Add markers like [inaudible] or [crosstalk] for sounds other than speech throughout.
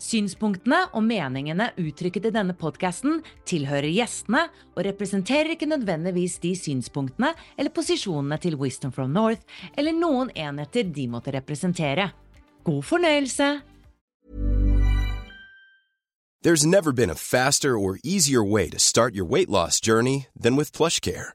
Synspunktene og meningene uttrykket i denne podkasten tilhører gjestene og representerer ikke nødvendigvis de synspunktene eller posisjonene til Wisdom from North eller noen enheter de måtte representere. God fornøyelse! There's never been a faster or easier way to start your weight loss journey than with PlushCare.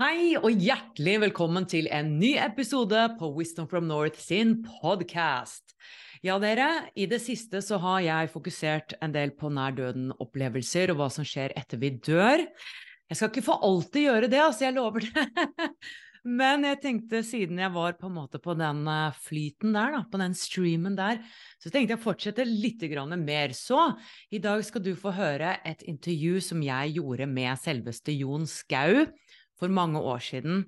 Hei og hjertelig velkommen til en ny episode på Wisdom from North sin podcast. Ja, dere, i det siste så har jeg fokusert en del på nær døden-opplevelser og hva som skjer etter vi dør. Jeg skal ikke for alltid gjøre det, altså, jeg lover det. [laughs] Men jeg tenkte, siden jeg var på en måte på den eh, flyten der, da, på den streamen der, så tenkte jeg å fortsette litt mer. Så i dag skal du få høre et intervju som jeg gjorde med selveste Jon Skau for mange år siden.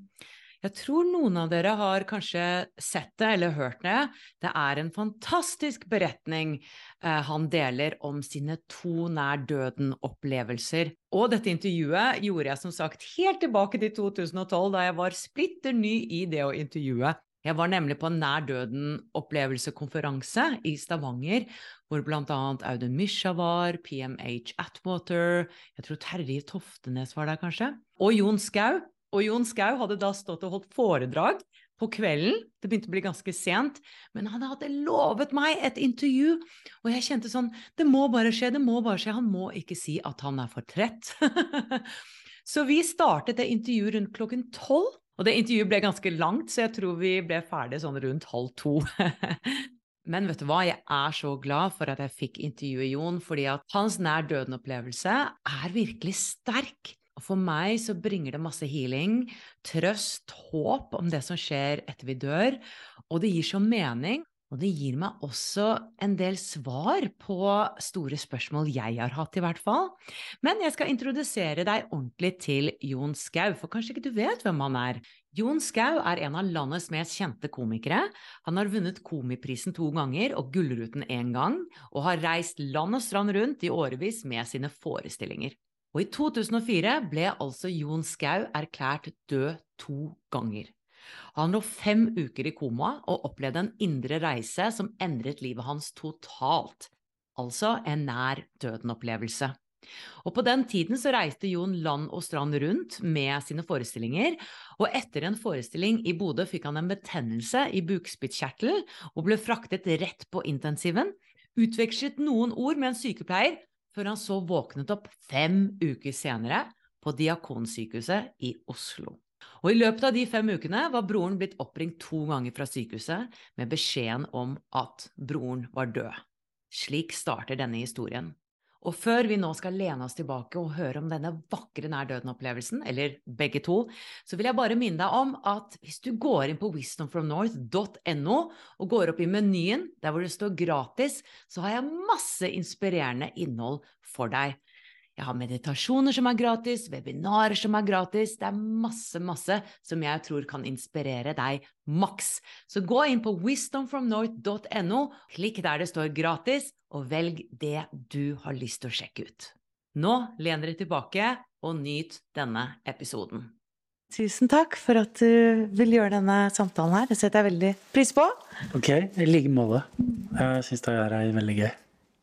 Jeg tror noen av dere har kanskje sett det eller hørt det. Det er en fantastisk beretning eh, han deler om sine to nær døden-opplevelser. Og dette intervjuet gjorde jeg som sagt helt tilbake til 2012, da jeg var splitter ny i det å intervjue. Jeg var nemlig på en nær døden-opplevelsekonferanse i Stavanger, hvor bl.a. Audun Mysja var, PMH Atwater, jeg tror Terje Toftenes var der kanskje, og Jon Skau. Og Jon Skau hadde da stått og holdt foredrag på kvelden. Det begynte å bli ganske sent, men han hadde lovet meg et intervju. Og jeg kjente sånn Det må bare skje, det må bare skje. Han må ikke si at han er for trett. [laughs] så vi startet det intervjuet rundt klokken tolv. Og det intervjuet ble ganske langt, så jeg tror vi ble ferdig sånn rundt halv to. [laughs] Men vet du hva, jeg er så glad for at jeg fikk intervjue Jon, fordi at hans nær døden-opplevelse er virkelig sterk. Og for meg så bringer det masse healing, trøst, håp om det som skjer etter vi dør. Og det gir så mening, og det gir meg også en del svar på store spørsmål jeg har hatt, i hvert fall. Men jeg skal introdusere deg ordentlig til Jon Skau, for kanskje ikke du vet hvem han er. Jon Skau er en av landets mest kjente komikere. Han har vunnet Komiprisen to ganger og Gullruten én gang, og har reist land og strand rundt i årevis med sine forestillinger. Og i 2004 ble altså Jon Skau erklært død to ganger. Han lå fem uker i koma og opplevde en indre reise som endret livet hans totalt. Altså en nær døden-opplevelse. Og På den tiden så reiste Jon land og strand rundt med sine forestillinger, og etter en forestilling i Bodø fikk han en betennelse i bukspyttkjertelen og ble fraktet rett på intensiven, utvekslet noen ord med en sykepleier før han så våknet opp fem uker senere på Diakonsykehuset i Oslo. Og I løpet av de fem ukene var broren blitt oppringt to ganger fra sykehuset med beskjeden om at broren var død. Slik starter denne historien. Og før vi nå skal lene oss tilbake og høre om denne vakre nær døden-opplevelsen, eller begge to, så vil jeg bare minne deg om at hvis du går inn på wisdomfromnorth.no og går opp i menyen der hvor det står gratis, så har jeg masse inspirerende innhold for deg. Jeg har meditasjoner som er gratis, webinarer som er gratis. Det er masse, masse som jeg tror kan inspirere deg maks. Så gå inn på wisdomfromnorth.no, klikk der det står gratis, og velg det du har lyst til å sjekke ut. Nå lener dere tilbake og nyt denne episoden. Tusen takk for at du vil gjøre denne samtalen her. Det setter jeg veldig pris på. Ok, i like måte. Jeg syns det er veldig gøy.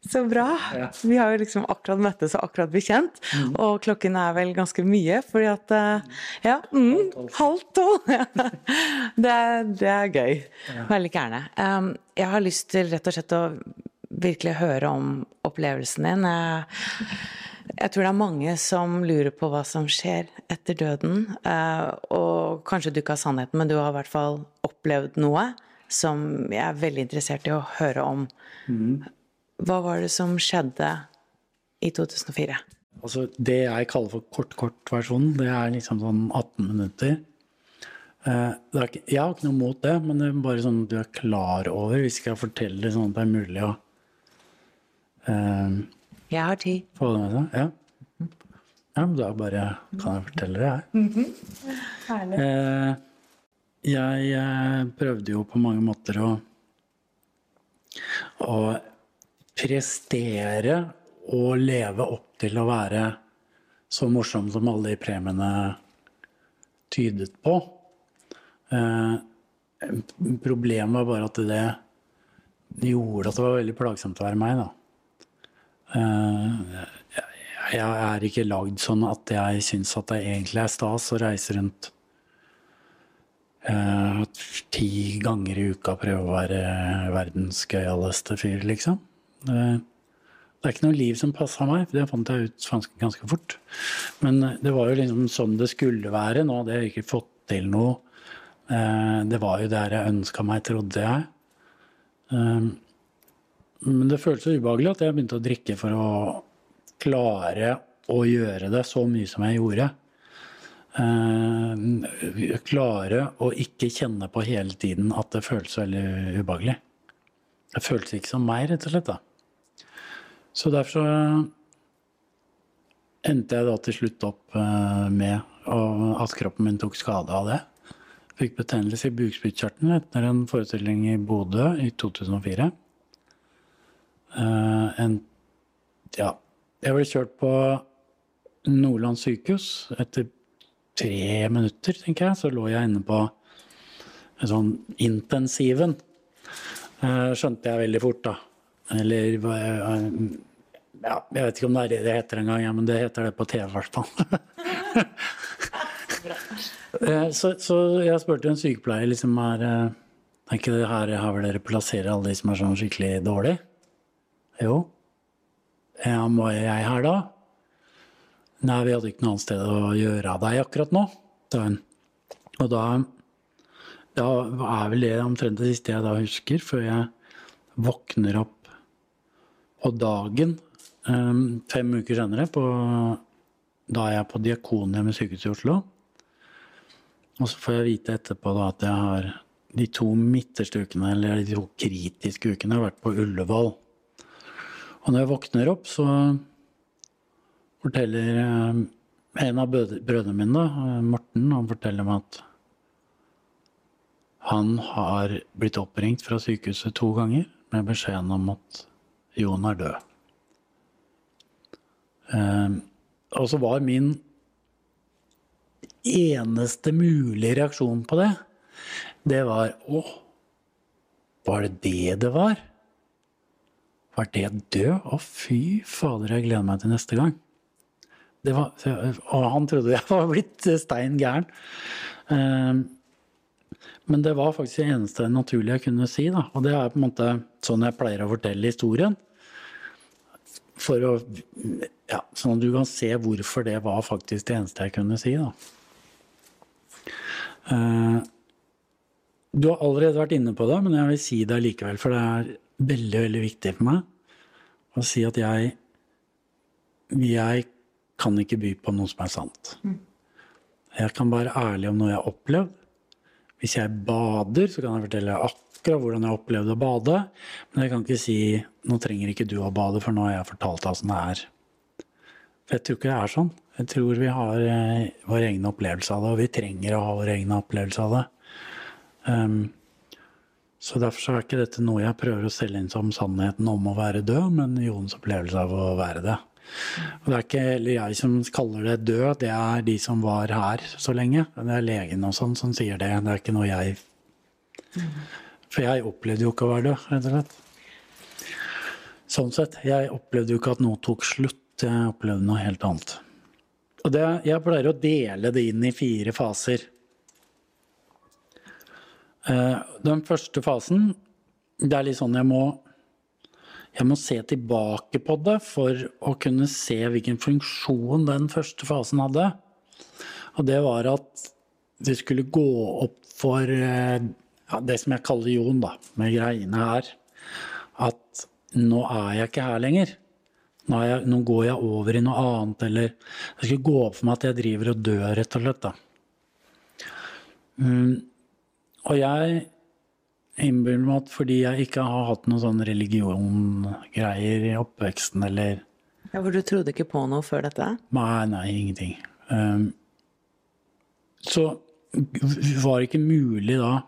Så bra. Ja. Vi har jo liksom akkurat møttes og akkurat blitt kjent. Og klokken er vel ganske mye, fordi at eh, Ja, mm, halv tolv. [laughs] det, det er gøy. Veldig gjerne. Um, jeg har lyst til rett og slett å virkelig høre om opplevelsen din. Jeg, jeg tror det er mange som lurer på hva som skjer etter døden. Uh, og kanskje du ikke har sannheten, men du har i hvert fall opplevd noe som jeg er veldig interessert i å høre om. Hva var det som skjedde i 2004? Altså, det jeg kaller for kort-kort-versjonen, det er liksom sånn 18 minutter. Eh, det er ikke, jeg har ikke noe mot det, men det er bare sånn at du er klar over, hvis jeg jeg forteller det sånn at det er mulig å eh, Jeg har tid. få det med seg. Ja. ja, men da bare kan jeg fortelle det, jeg. Eh, jeg eh, prøvde jo på mange måter å å prestere og leve opp til å være så morsom som alle de premiene tydet på. Eh, problemet var bare at det gjorde at det var veldig plagsomt å være meg, da. Eh, jeg er ikke lagd sånn at jeg syns at det egentlig er stas å reise rundt eh, ti ganger i uka og prøve å være verdens gøyaleste fyr, liksom. Det er ikke noe liv som passa meg, for det fant jeg ut ganske, fort. Men eh, det var jo liksom sånn det skulle være. Nå hadde jeg ikke fått til noe. Eh, Det var jo der jeg ønska meg, trodde jeg. Eh, Men det føltes så ubehagelig at jeg begynte å drikke for å klare å gjøre det så mye som jeg gjorde. Klare å ikke kjenne på hele tiden at det føltes veldig ubehagelig. Det føltes ikke som meg, rett og slett. da. Så derfor så endte jeg da til slutt opp eh, med at kroppen min tok skade av det. Fikk betennelse i bukspyttkjertelen etter en forestilling i Bodø i 2004. Eh, en, ja, jeg ble kjørt på Nordland sykehus. Etter tre minutter, tenker jeg, så lå jeg inne på sånn intensiven. Eh, skjønte jeg veldig fort, da. Eller ja, Jeg vet ikke om det er det det heter engang, ja, men det heter det på TV, i hvert fall. [laughs] Eh, så, så jeg spurte en sykepleier liksom er, eh, er ikke det her her hvor dere plasserer alle de som er sånn skikkelig dårlige? Jo. Ja, må jeg her da? Nei, vi hadde ikke noe annet sted å gjøre av deg akkurat nå, sa hun. Og da, da er vel det omtrent det siste jeg da husker, før jeg våkner opp på dagen eh, fem uker senere, på, da er jeg på Diakonhjemmet sykehus i Oslo. Og så får jeg vite etterpå da at jeg har de to midterste ukene, eller de to kritiske ukene, har vært på Ullevål. Og når jeg våkner opp, så forteller eh, en av brød- brødrene mine, da, eh, Morten, han forteller meg at han har blitt oppringt fra sykehuset to ganger med beskjeden om at Jon er død. Eh, og så var min eneste mulige reaksjon på det, det var Å, var det det det var? Var det død? Å, fy fader, jeg gleder meg til neste gang. Var, og han trodde jeg [laughs] var blitt stein gæren. Eh, Men det var faktisk det eneste naturlige jeg kunne si. Da. Og det er på en måte sånn jeg pleier å fortelle historien. For å, ja, sånn at du kan se hvorfor det var faktisk det eneste jeg kunne si. Da. Eh, Du har allerede vært inne på det, men jeg vil si det likevel, for det er veldig, veldig viktig for meg å si at jeg Jeg kan ikke by på noe som er sant. Jeg kan være ærlig om noe jeg har opplevd. Hvis jeg bader, så kan jeg fortelle akkurat hvordan jeg opplevde å bade. Men jeg kan ikke si 'nå trenger ikke du å bade, for nå har jeg fortalt deg åssen det er'. Jeg tror ikke det er sånn. Jeg tror vi har eh, vår egen opplevelse av det, og vi trenger å ha vår egen opplevelse av det. Um, så derfor så er ikke dette noe jeg prøver å selge inn som sannheten om å være død, men Jons opplevelse av å være det. Og det er ikke heller jeg som kaller det død, det er de som var her så lenge. Det er legen og sånn som sier det. Det er ikke noe jeg For jeg opplevde jo ikke å være død, rett og slett. Sånn sett. Jeg opplevde jo ikke at noe tok slutt. Jeg opplevde noe helt annet. Og det, jeg pleier å dele det inn i fire faser. Eh, Den første fasen, det er litt sånn jeg må jeg må se tilbake på det for å kunne se hvilken funksjon den første fasen hadde. Og det var at det skulle gå opp for eh, ja, det som jeg kaller Jon, da, med greiene her. At nå er jeg ikke her lenger. Nå, jeg, nå går jeg over i noe annet, eller det skulle gå opp for meg at jeg driver og dør, rett og slett. da. Mm, og jeg innbiller meg at fordi jeg ikke har hatt noen sånn religiongreier i oppveksten, eller Ja, For du trodde ikke på noe før dette? Nei, nei, ingenting. Um, så var det ikke mulig da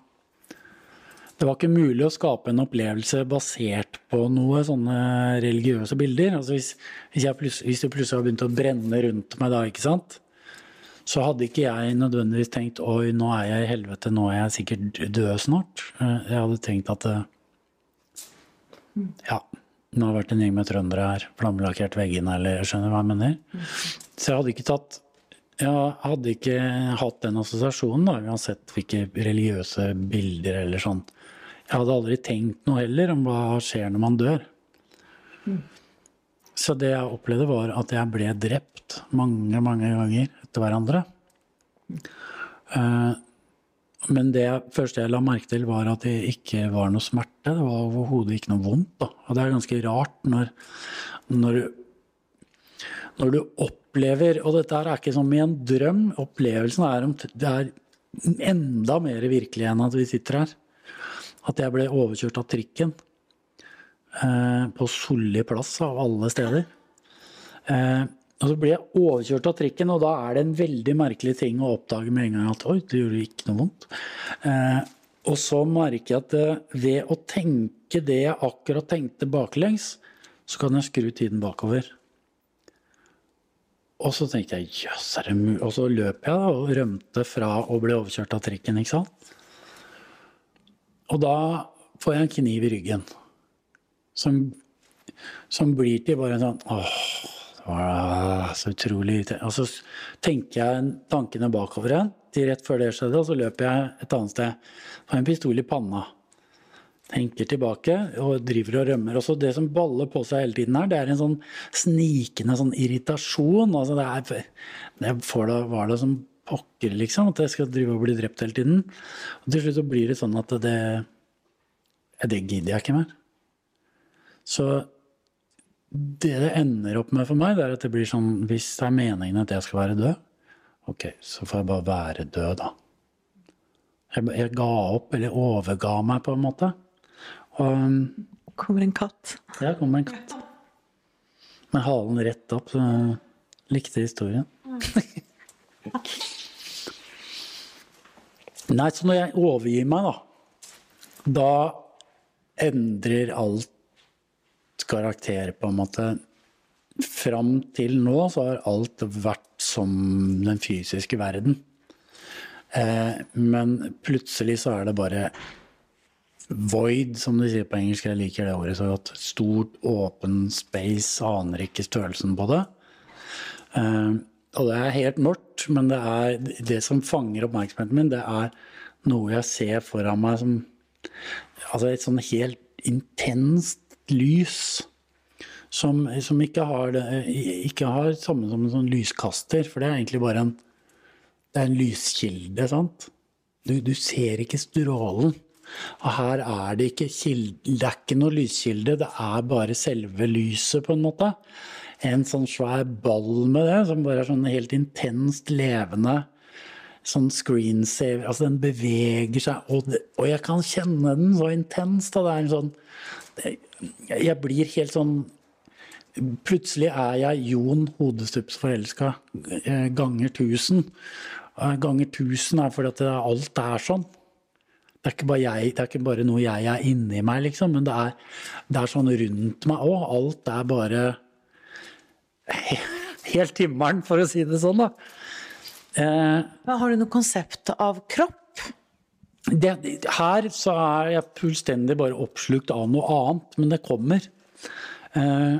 Det var ikke mulig å skape en opplevelse basert på noe sånne religiøse bilder. Altså hvis, hvis, hvis det plutselig har begynt å brenne rundt meg da, ikke sant? Så hadde ikke jeg nødvendigvis tenkt oi, nå er jeg i helvete, nå er jeg sikkert død snart. Eh, Jeg hadde tenkt at eh, ja, nå har det vært en gjeng med trøndere her, flammelakkert veggene, eller jeg skjønner hva jeg mener. Så jeg hadde ikke tatt jeg hadde ikke hatt den assosiasjonen, da, uansett hvilke religiøse bilder eller sånn. Jeg hadde aldri tenkt noe heller om hva skjer når man dør. Så det jeg opplevde, var at jeg ble drept mange, mange ganger etter hverandre. Eh, Men det første jeg la merke til, var at det ikke var noe smerte. Det var overhodet ikke noe vondt. Da. Og det er ganske rart når, når, når du opplever Og dette er ikke som i en drøm. Opplevelsen er, det er enda mer virkelig enn at vi sitter her. At jeg ble overkjørt av trikken eh, på Solli plass, av alle steder. Eh, og så blir jeg overkjørt av trikken, og da er det en veldig merkelig ting å oppdage med en gang at oi, det gjorde ikke noe vondt. Eh, og så merker jeg at eh, ved å tenke det jeg akkurat tenkte baklengs, så kan jeg skru tiden bakover. Og så tenkte jeg jøss, er det mulig? Og så løp jeg da, og rømte fra å bli overkjørt av trikken, ikke sant. Og da får jeg en kniv i ryggen som, som blir til bare en sånn åh, så utrolig. Og så tenker jeg tankene bakover igjen til rett før det skjedde, og så løper jeg et annet sted. Har en pistol i panna. Tenker tilbake og driver og rømmer. Og så det som baller på seg hele tiden her, det er en sånn snikende sånn irritasjon. Altså det er, det det, var det som pokker, liksom, at jeg skal drive og bli drept hele tiden. Og til slutt så blir det sånn at det Det gidder jeg ikke mer. Så det det ender opp med for meg, det er at det blir sånn Hvis det er meningen at jeg skal være død, ok, så får jeg bare være død, da. Jeg, jeg ga opp, eller overga meg, på en måte. Og um, Kommer en katt. Ja, kommer en katt. Med halen rett opp, så jeg likte historien. Nei, så når jeg overgir meg, da, da endrer alt karakter, på en måte. Fram til nå så har alt vært som den fysiske verden. Eh, men plutselig så er det bare void, som de sier på engelsk. Jeg liker det ordet så godt. Stort, åpen space. Aner ikke størrelsen på det. Eh, og det er helt mørkt, men det, er, det som fanger oppmerksomheten min, det er noe jeg ser foran meg som Altså et sånn helt intenst lys. Som, som ikke, har det, ikke har samme som en sånn lyskaster, for det er egentlig bare en det er en lyskilde, sant? Du, du ser ikke strålen. Og her er det ikke kilde, det er ikke noe lyskilde, det er bare selve lyset, på en måte. En sånn svær ball med det, som bare er sånn helt intenst levende. Sånn screensaver Altså, den beveger seg, og, det, og jeg kan kjenne den så intenst. Og Det er en sånn Jeg blir helt sånn Plutselig er jeg Jon Hodestups forelska eh, ganger tusen. Eh, Ganger tusen er fordi at alt er sånn. Det er, ikke bare jeg, det er ikke bare noe jeg er inni meg, liksom, men det er, det er sånn rundt meg òg. Alt er bare helt himmelen, for å si det sånn, da. Eh, har du noe konsept av kropp? Det, her så er jeg fullstendig bare oppslukt av noe annet, men det kommer. Eh,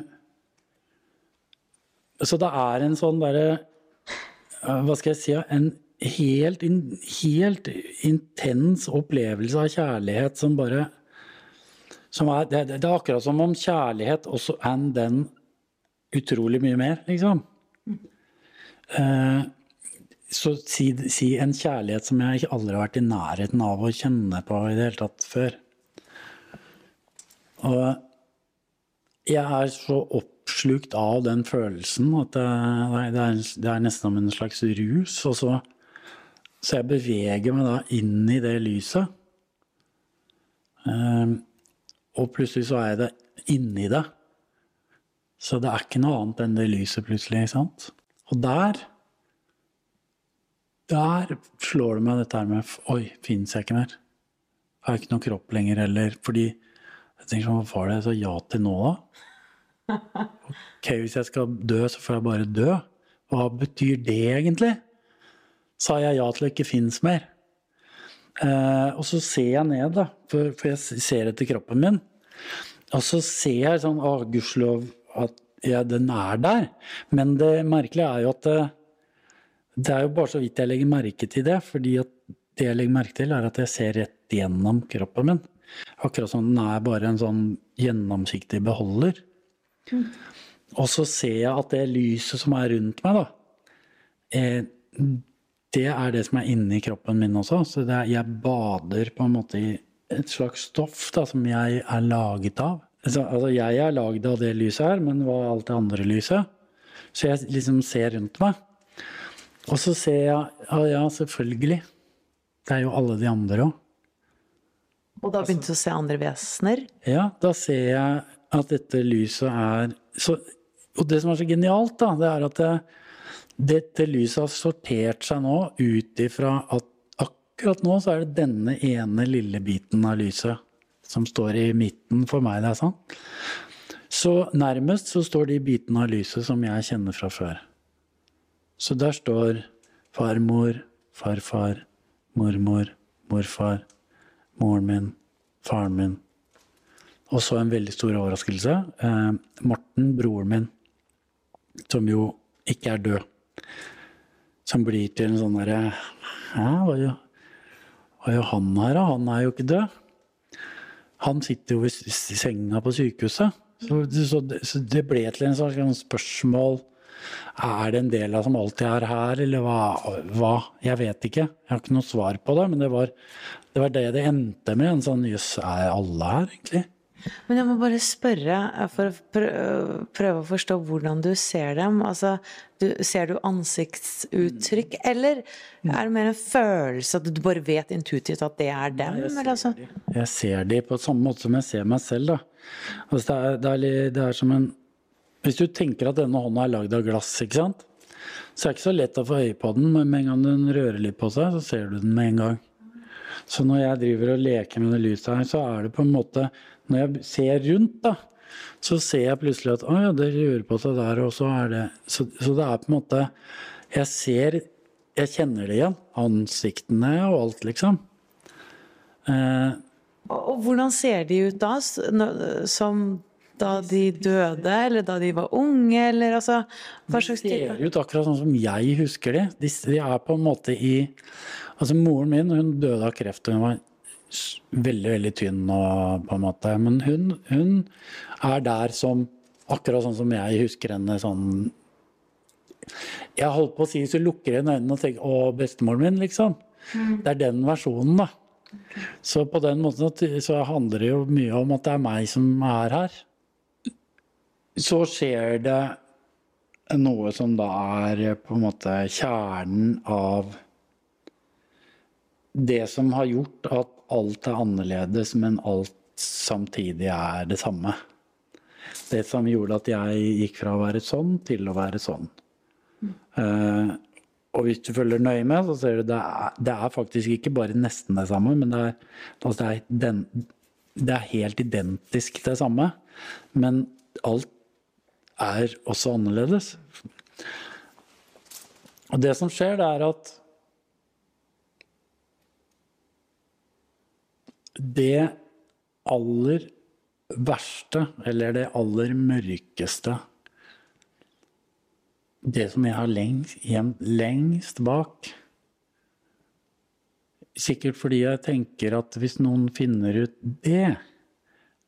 så det er en sånn derre eh, Hva skal jeg si? En helt, in, helt intens opplevelse av kjærlighet som bare som er, det, det er akkurat som om kjærlighet også er den utrolig mye mer, liksom. Eh, så si, si en kjærlighet som jeg aldri har vært i nærheten av å kjenne på i det hele tatt før. Og jeg er så oppslukt av den følelsen at det, det, er, det er nesten som en slags rus. Og så, så jeg beveger meg da inn i det lyset. Um, og plutselig så er jeg det inni det. Så det er ikke noe annet enn det lyset plutselig. sant? Og der der slår det meg dette her med Oi, fins jeg ikke mer? Har jeg ikke noen kropp lenger heller? Fordi jeg tenker sånn, hva var det jeg sa ja til nå, da? Ok, hvis jeg skal dø, så får jeg bare dø. Hva betyr det egentlig? Sa jeg ja til det ikke fins mer? Eh, og så ser jeg ned, da, for, for jeg ser etter kroppen min. Og så ser jeg sånn, å gudskjelov at ja, den er der. Men det merkelige er jo at det, er jo bare så vidt jeg legger merke til det. fordi at det jeg legger merke til, er at jeg ser rett gjennom kroppen min. Akkurat som den er bare en sånn gjennomsiktig beholder. Og så ser jeg at det lyset som er rundt meg, da, eh, det er det som er inni kroppen min også. Så er, jeg bader på en måte i et slags stoff da, som jeg er laget av. Altså, altså jeg er laget av det lyset her, men hva er alt det andre lyset? Så jeg liksom ser rundt meg. Og så ser jeg ja, ja, selvfølgelig. Det er jo alle de andre òg. Og da begynte du å se andre vesener? Ja, da ser jeg at dette lyset er så, Og det som er så genialt, da, det er at det, dette lyset har sortert seg nå ut ifra at akkurat nå så er det denne ene lille biten av lyset som står i midten for meg. det er sant. Så nærmest så står de bitene av lyset som jeg kjenner fra før. Så der står farmor, farfar, mormor, morfar, moren min, faren min. Og så en veldig stor overraskelse. Eh, Morten, broren min, som jo ikke er død. Som blir til en sånn derre Hæ, hva gjør, jo han her, da? Han er jo ikke død. Han sitter jo i senga på sykehuset. Så, så, så det ble til en slags spørsmål er det en del av som alltid er her, eller hva, hva? Jeg vet ikke. Jeg har ikke noe svar på det, men det var det var det, det endte med. En sånn jøss, er alle her, egentlig? Men jeg må bare spørre, for å prøve å forstå hvordan du ser dem. Altså, du, ser du ansiktsuttrykk, eller er det mer en følelse at du bare vet intuitivt at det er dem? Jeg ser, eller altså? de. jeg ser de på samme måte som jeg ser meg selv, da. Altså, det, er, det, er, det er som en Hvis du tenker at denne hånda er lagd av glass, ikke sant? Så er det ikke så lett å få øye på den, men med en gang den rører litt på seg, så ser du den med en gang. Så når jeg driver og leker med det lyset her, så er det på en måte Når jeg ser rundt, da, så ser jeg plutselig at å ja, det rører på seg der, og så er det Så, så det er på en måte Jeg ser Jeg kjenner det igjen. Ansiktene og alt, liksom. Eh, Og, hvordan ser de ut da? Som da de døde, eller da de var unge, eller altså Hva slags De ser ut akkurat sånn som jeg husker de. De, de er på en måte i Altså Moren min hun døde av kreft. Hun var veldig veldig tynn, og, på en måte. men hun, hun er der som Akkurat sånn som jeg husker henne sånn Jeg holdt på å si så lukker jeg øynene og tenker 'Å, bestemoren min', liksom. Det er den versjonen, da. Så på den måten så handler det jo mye om at det er meg som er her. Så skjer det noe som da er på en måte kjernen av det som har gjort at alt er annerledes, men alt samtidig er det samme. Det som gjorde at jeg gikk fra å være sånn til å være sånn. Eh, og hvis du følger nøye med, så ser du det er, det er faktisk ikke bare nesten det samme, men det er, altså det er, den, det er helt identisk det samme. Men alt er også annerledes. Og det som skjer, det er at det aller verste, eller det aller mørkeste Det som jeg har lengst, gjemt lengst bak Sikkert fordi jeg tenker at hvis noen finner ut det,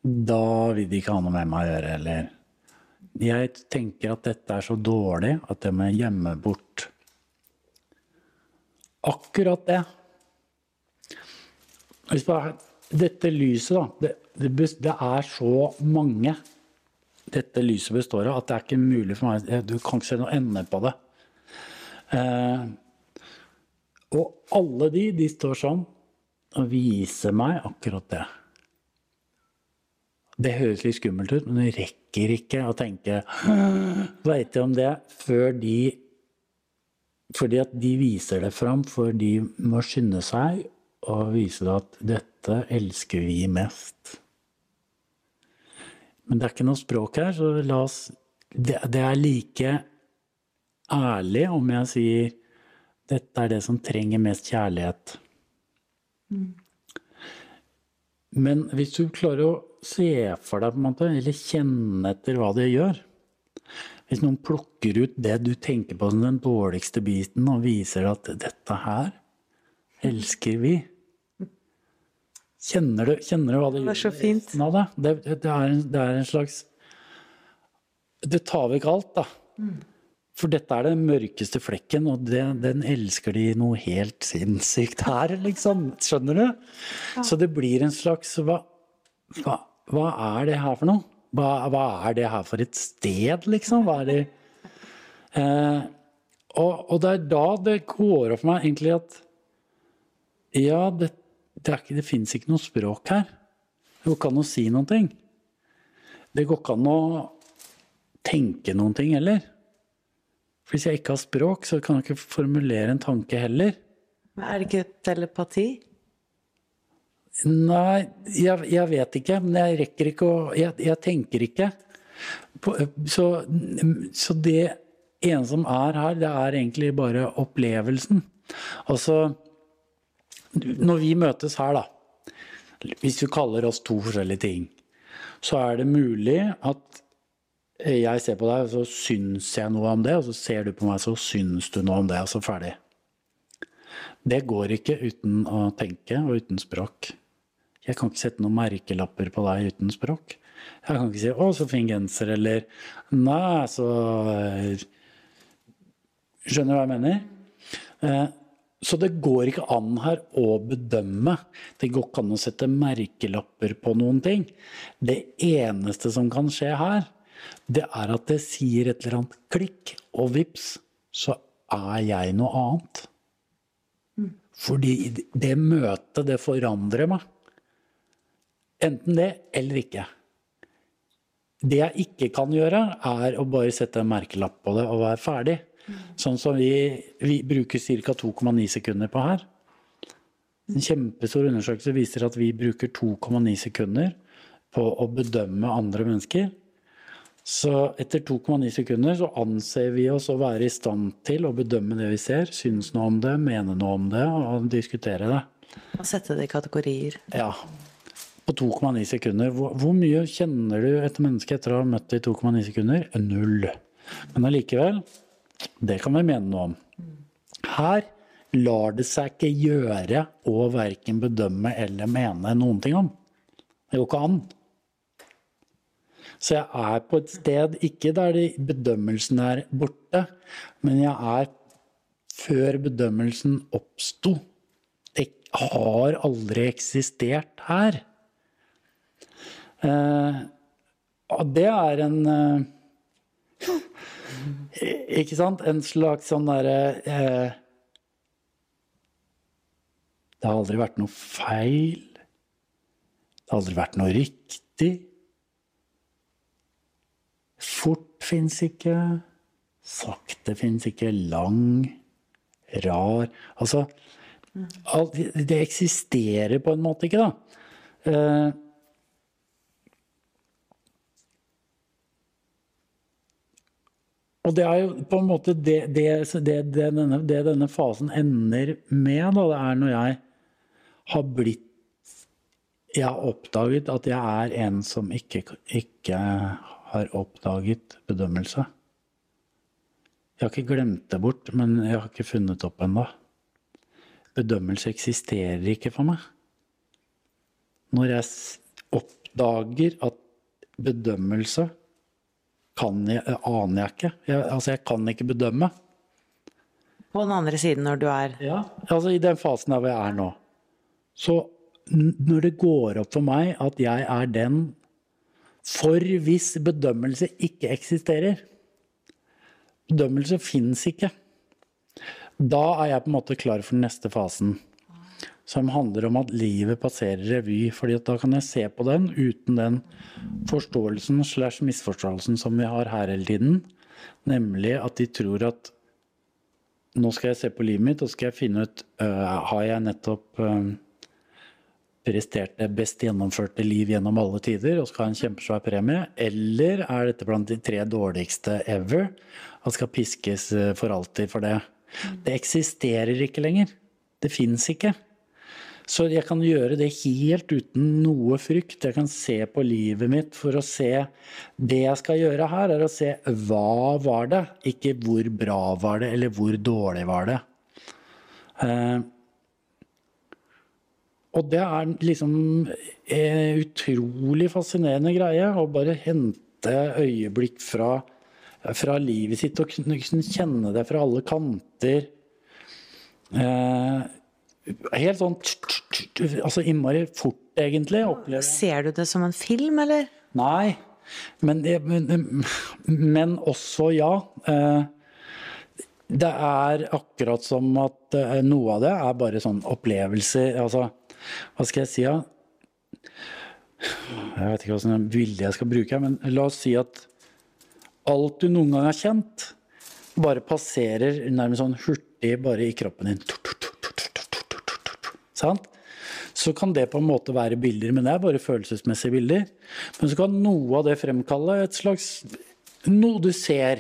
da vil de ikke ha noe med meg å gjøre, eller Jeg tenker at dette er så dårlig at jeg må gjemme bort akkurat det. Dette lyset, da. Det, det, det er så mange dette lyset består av, at det er ikke mulig for meg Du kan ikke se noe ende på det. Eh, og alle de, de står sånn og viser meg akkurat det. Det høres litt skummelt ut, men du rekker ikke å tenke Veit du om det før de fordi at de viser det fram, for de må skynde seg og vise deg at dette elsker vi mest. Men det er ikke noe språk her, så la oss Det, det er like ærlig om jeg sier dette er det som trenger mest kjærlighet. Men hvis du klarer å se for deg, på en måte, eller kjenne etter hva det gjør Hvis noen plukker ut det du tenker på som den dårligste biten, og viser at dette her elsker vi Kjenner du, kjenner du hva det gjør? Det så fint. resten av det? Det, det, er en, det er en slags Det tar vekk alt, da. For dette er den mørkeste flekken, og det, den elsker de noe helt sinnssykt her, liksom. Skjønner du? Så det blir en slags hva, hva, hva er det her for noe? Hva, hva er det her for et sted, liksom? Hva er det eh, og, og det er da det går opp for meg egentlig at ja, det, det, ikke, det fins ikke noe språk her. Det går ikke an å si noen ting. Det går ikke an å tenke noen ting heller. For hvis jeg ikke har språk, så kan jeg ikke formulere en tanke heller. Men Er det ikke telepati? Nei, jeg, jeg vet ikke, men jeg rekker ikke å Jeg, jeg tenker ikke. Så, så det ene som er her, det er egentlig bare opplevelsen. Altså Når vi møtes her, da, hvis vi kaller oss to forskjellige ting, så er det mulig at jeg ser på deg, og så syns jeg noe om det, og så ser du på meg, så syns du noe om det, og så ferdig. Det går ikke uten å tenke og uten språk. Jeg kan ikke sette noen merkelapper på deg uten språk. Jeg kan ikke si 'Å, så fin genser', eller 'Nei, så eh, Skjønner du hva jeg mener? Eh, Så det går ikke an her å bedømme. Det går ikke an å sette merkelapper på noen ting. Det eneste som kan skje her, det er at det sier et eller annet klikk, og vips, så er jeg noe annet. Fordi det møtet, det forandrer meg. Enten det eller ikke. Det jeg ikke kan gjøre, er å bare sette en merkelapp på det og være ferdig. Sånn som vi, vi bruker ca. 2,9 sekunder på her. En kjempestor undersøkelse viser at vi bruker 2,9 sekunder på å bedømme andre mennesker. Så etter 2,9 sekunder så anser vi oss å være i stand til å bedømme det vi ser, synes noe om det, mene noe om det og diskutere det. Og sette det i kategorier. Ja. På 2,9 sekunder. Hvor, hvor mye kjenner du et menneske etter å ha møtt det i 2,9 sekunder? Null. Men allikevel, det kan vi mene noe om. Her lar det seg ikke gjøre å verken bedømme eller mene noen ting om. Det går ikke an. Så jeg er på et sted, ikke der de bedømmelsen er borte, men jeg er før bedømmelsen oppsto. Det har aldri eksistert her. Eh, og det er en eh, [laughs] Ikke sant? En slags sånn derre eh, Det har aldri vært noe feil. Det har aldri vært noe riktig. Fort fins ikke. Sakte fins ikke. Lang. Rar. Altså alt, Det eksisterer på en måte ikke, da. Og det er jo på en måte det, det, det, denne, det denne fasen ender med, da, det er når jeg har blitt Jeg har oppdaget at jeg er en som ikke, ikke har oppdaget bedømmelse. Jeg har ikke glemt det bort, men jeg har ikke funnet opp ennå. Bedømmelse eksisterer ikke for meg. Når jeg oppdager at bedømmelse kan jeg, aner jeg ikke. Jeg, altså, jeg kan ikke bedømme. På den andre siden, når du er Ja, altså I den fasen der hvor jeg er nå. Så når det går opp for meg at jeg er den for hvis bedømmelse ikke eksisterer Bedømmelse fins ikke. Da er jeg på en måte klar for den neste fasen. Som handler om at livet passerer revy. fordi da kan jeg se på den uten den forståelsen slash misforståelsen som vi har her hele tiden. Nemlig at de tror at nå skal jeg se på livet mitt og skal jeg finne ut uh, har jeg nettopp uh, prestert det best gjennomførte liv gjennom alle tider og skal ha en kjempesvær premie, eller er dette blant de tre dårligste ever og skal piskes for alltid for det? Det eksisterer ikke lenger. Det fins ikke. Så jeg kan gjøre det helt uten noe frykt. Jeg kan se på livet mitt for å se Det jeg skal gjøre her, er å se hva var det, ikke hvor bra var det, eller hvor dårlig var det. Eh, og det er liksom en utrolig fascinerende greie å bare hente øyeblikk fra, fra livet sitt og kjenne det fra alle kanter. Eh, helt sånn Altså innmari fort, egentlig. Opplever. Ser du det som en film, eller? Nei, men, men, men også ja. Eh, det er akkurat som at eh, noe av det er bare sånn opplevelser. Altså, hva skal jeg si, da? Jeg vet ikke hvilken bilde jeg skal bruke, men la oss si at alt du noen gang har kjent, bare passerer nærmest sånn hurtig bare i kroppen din. Sant? Så kan det på en måte være bilder, men det er bare følelsesmessige bilder. Men så kan noe av det fremkalle et slags Noe du ser.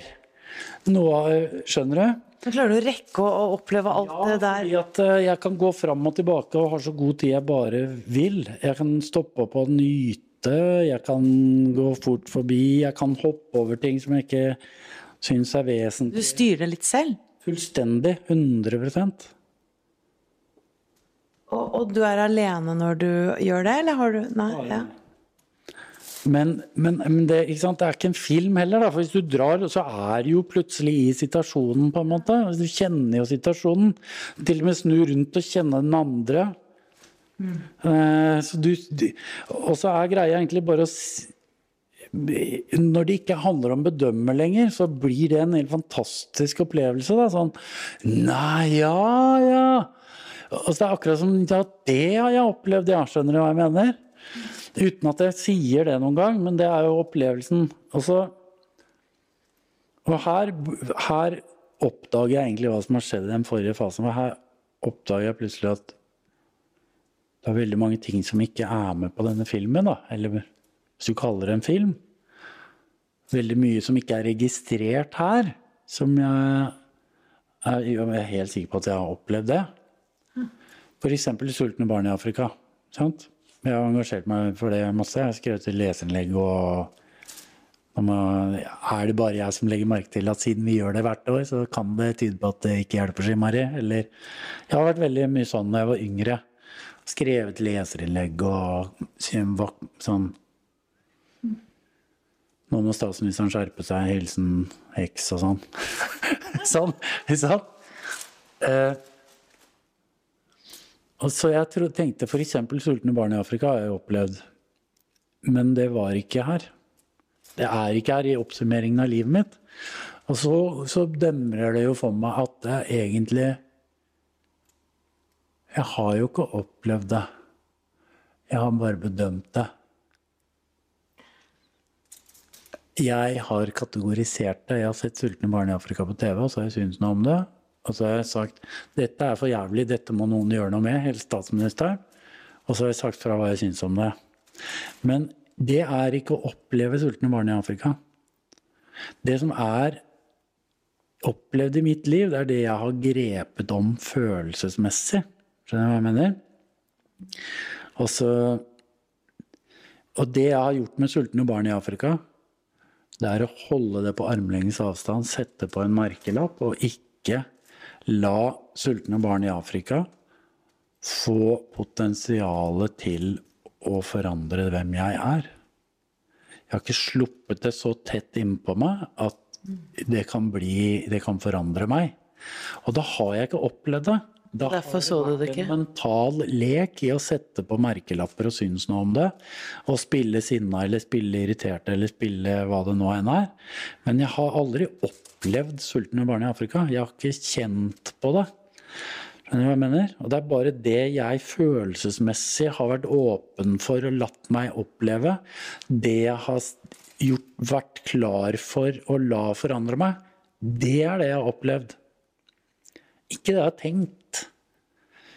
Noe Skjønner du? Men klarer du å rekke å oppleve alt Ja, det der? fordi at eh, jeg kan gå fram og tilbake og har så god tid jeg bare vil. Jeg kan stoppe opp og nyte, jeg kan gå fort forbi, jeg kan hoppe over ting som jeg ikke syns er vesentlig. Du styrer det litt selv? Fullstendig. 100 Og, og du er alene når du gjør det, eller har du Nei. Ja. Men, men, men det, ikke sant? det er ikke en film heller, da. For hvis du drar, så er du jo plutselig i situasjonen, på en måte. Du kjenner jo situasjonen. Til og med snu rundt og kjenne den andre. Eh, så du, du, og så er greia egentlig bare å Når det ikke handler om bedømme lenger, så blir det en helt fantastisk opplevelse. Da. Sånn Nei, ja, ja. Og så det er akkurat som Ja, det har jeg opplevd, ja. Skjønner du hva jeg mener? Uten at jeg sier det noen gang, men det er jo opplevelsen. Og, og her, her oppdager jeg egentlig hva som har skjedd i den forrige fasen. For her oppdager jeg plutselig at det er veldig mange ting som ikke er med på denne filmen. Da. Eller hvis du kaller det en film. Veldig mye som ikke er registrert her. Som jeg jeg er helt sikker på at jeg har opplevd det. F.eks. sultne barn i Afrika. Sant? Jeg har engasjert meg for det masse. Jeg har skrevet et leserinnlegg og er det bare jeg som legger merke til at siden vi gjør det hvert år, så kan det tyde på at det ikke hjelper så innmari? Eller Jeg har vært veldig mye sånn da jeg var yngre. Skrevet leserinnlegg og sånn Nå må statsministeren skjerpe seg. Hilsen X og sånn. [laughs] sånn, ikke sant? Og så jeg tro, tenkte f.eks. sultne barn i Afrika har jeg opplevd. Men det var ikke her. Det er ikke her i oppsummeringen av livet mitt. Og så, så demrer det jo for meg at det egentlig Jeg har jo ikke opplevd det. Jeg har bare bedømt det. jeg har kategorisert det. Jeg har sett 'Sultne barn i Afrika' på TV, og så har jeg syntes noe om det. Og så har jeg sagt dette er for jævlig, dette må noen gjøre noe med, helst statsministeren. Og så har jeg sagt fra hva jeg syns om det. Men det er ikke å oppleve sultne barn i Afrika. Det som er opplevd i mitt liv, det er det jeg har grepet om følelsesmessig. Skjønner du hva jeg mener? Og, så, og det jeg har gjort med sultne barn i Afrika, det er å holde det på armlengdes avstand, sette på en merkelapp, og ikke la sultne barn i Afrika få potensialet til å forandre hvem jeg er. Jeg har ikke sluppet det så tett innpå meg at det kan, bli, det kan forandre meg. Og da har jeg ikke opplevd det. Da Derfor så du det ikke? en mental lek i å sette på merkelapper og synes noe om det. Og spille sinna eller spille irritert eller spille hva det nå enn er. Men jeg har aldri opplevd sultne barn i Afrika. Jeg har ikke kjent på det. Skjønner du hva jeg mener? Og det er bare det jeg følelsesmessig har vært åpen for og latt meg oppleve. Det jeg har gjort, vært klar for å la forandre meg. Det er det jeg har opplevd. Ikke det jeg har tenkt.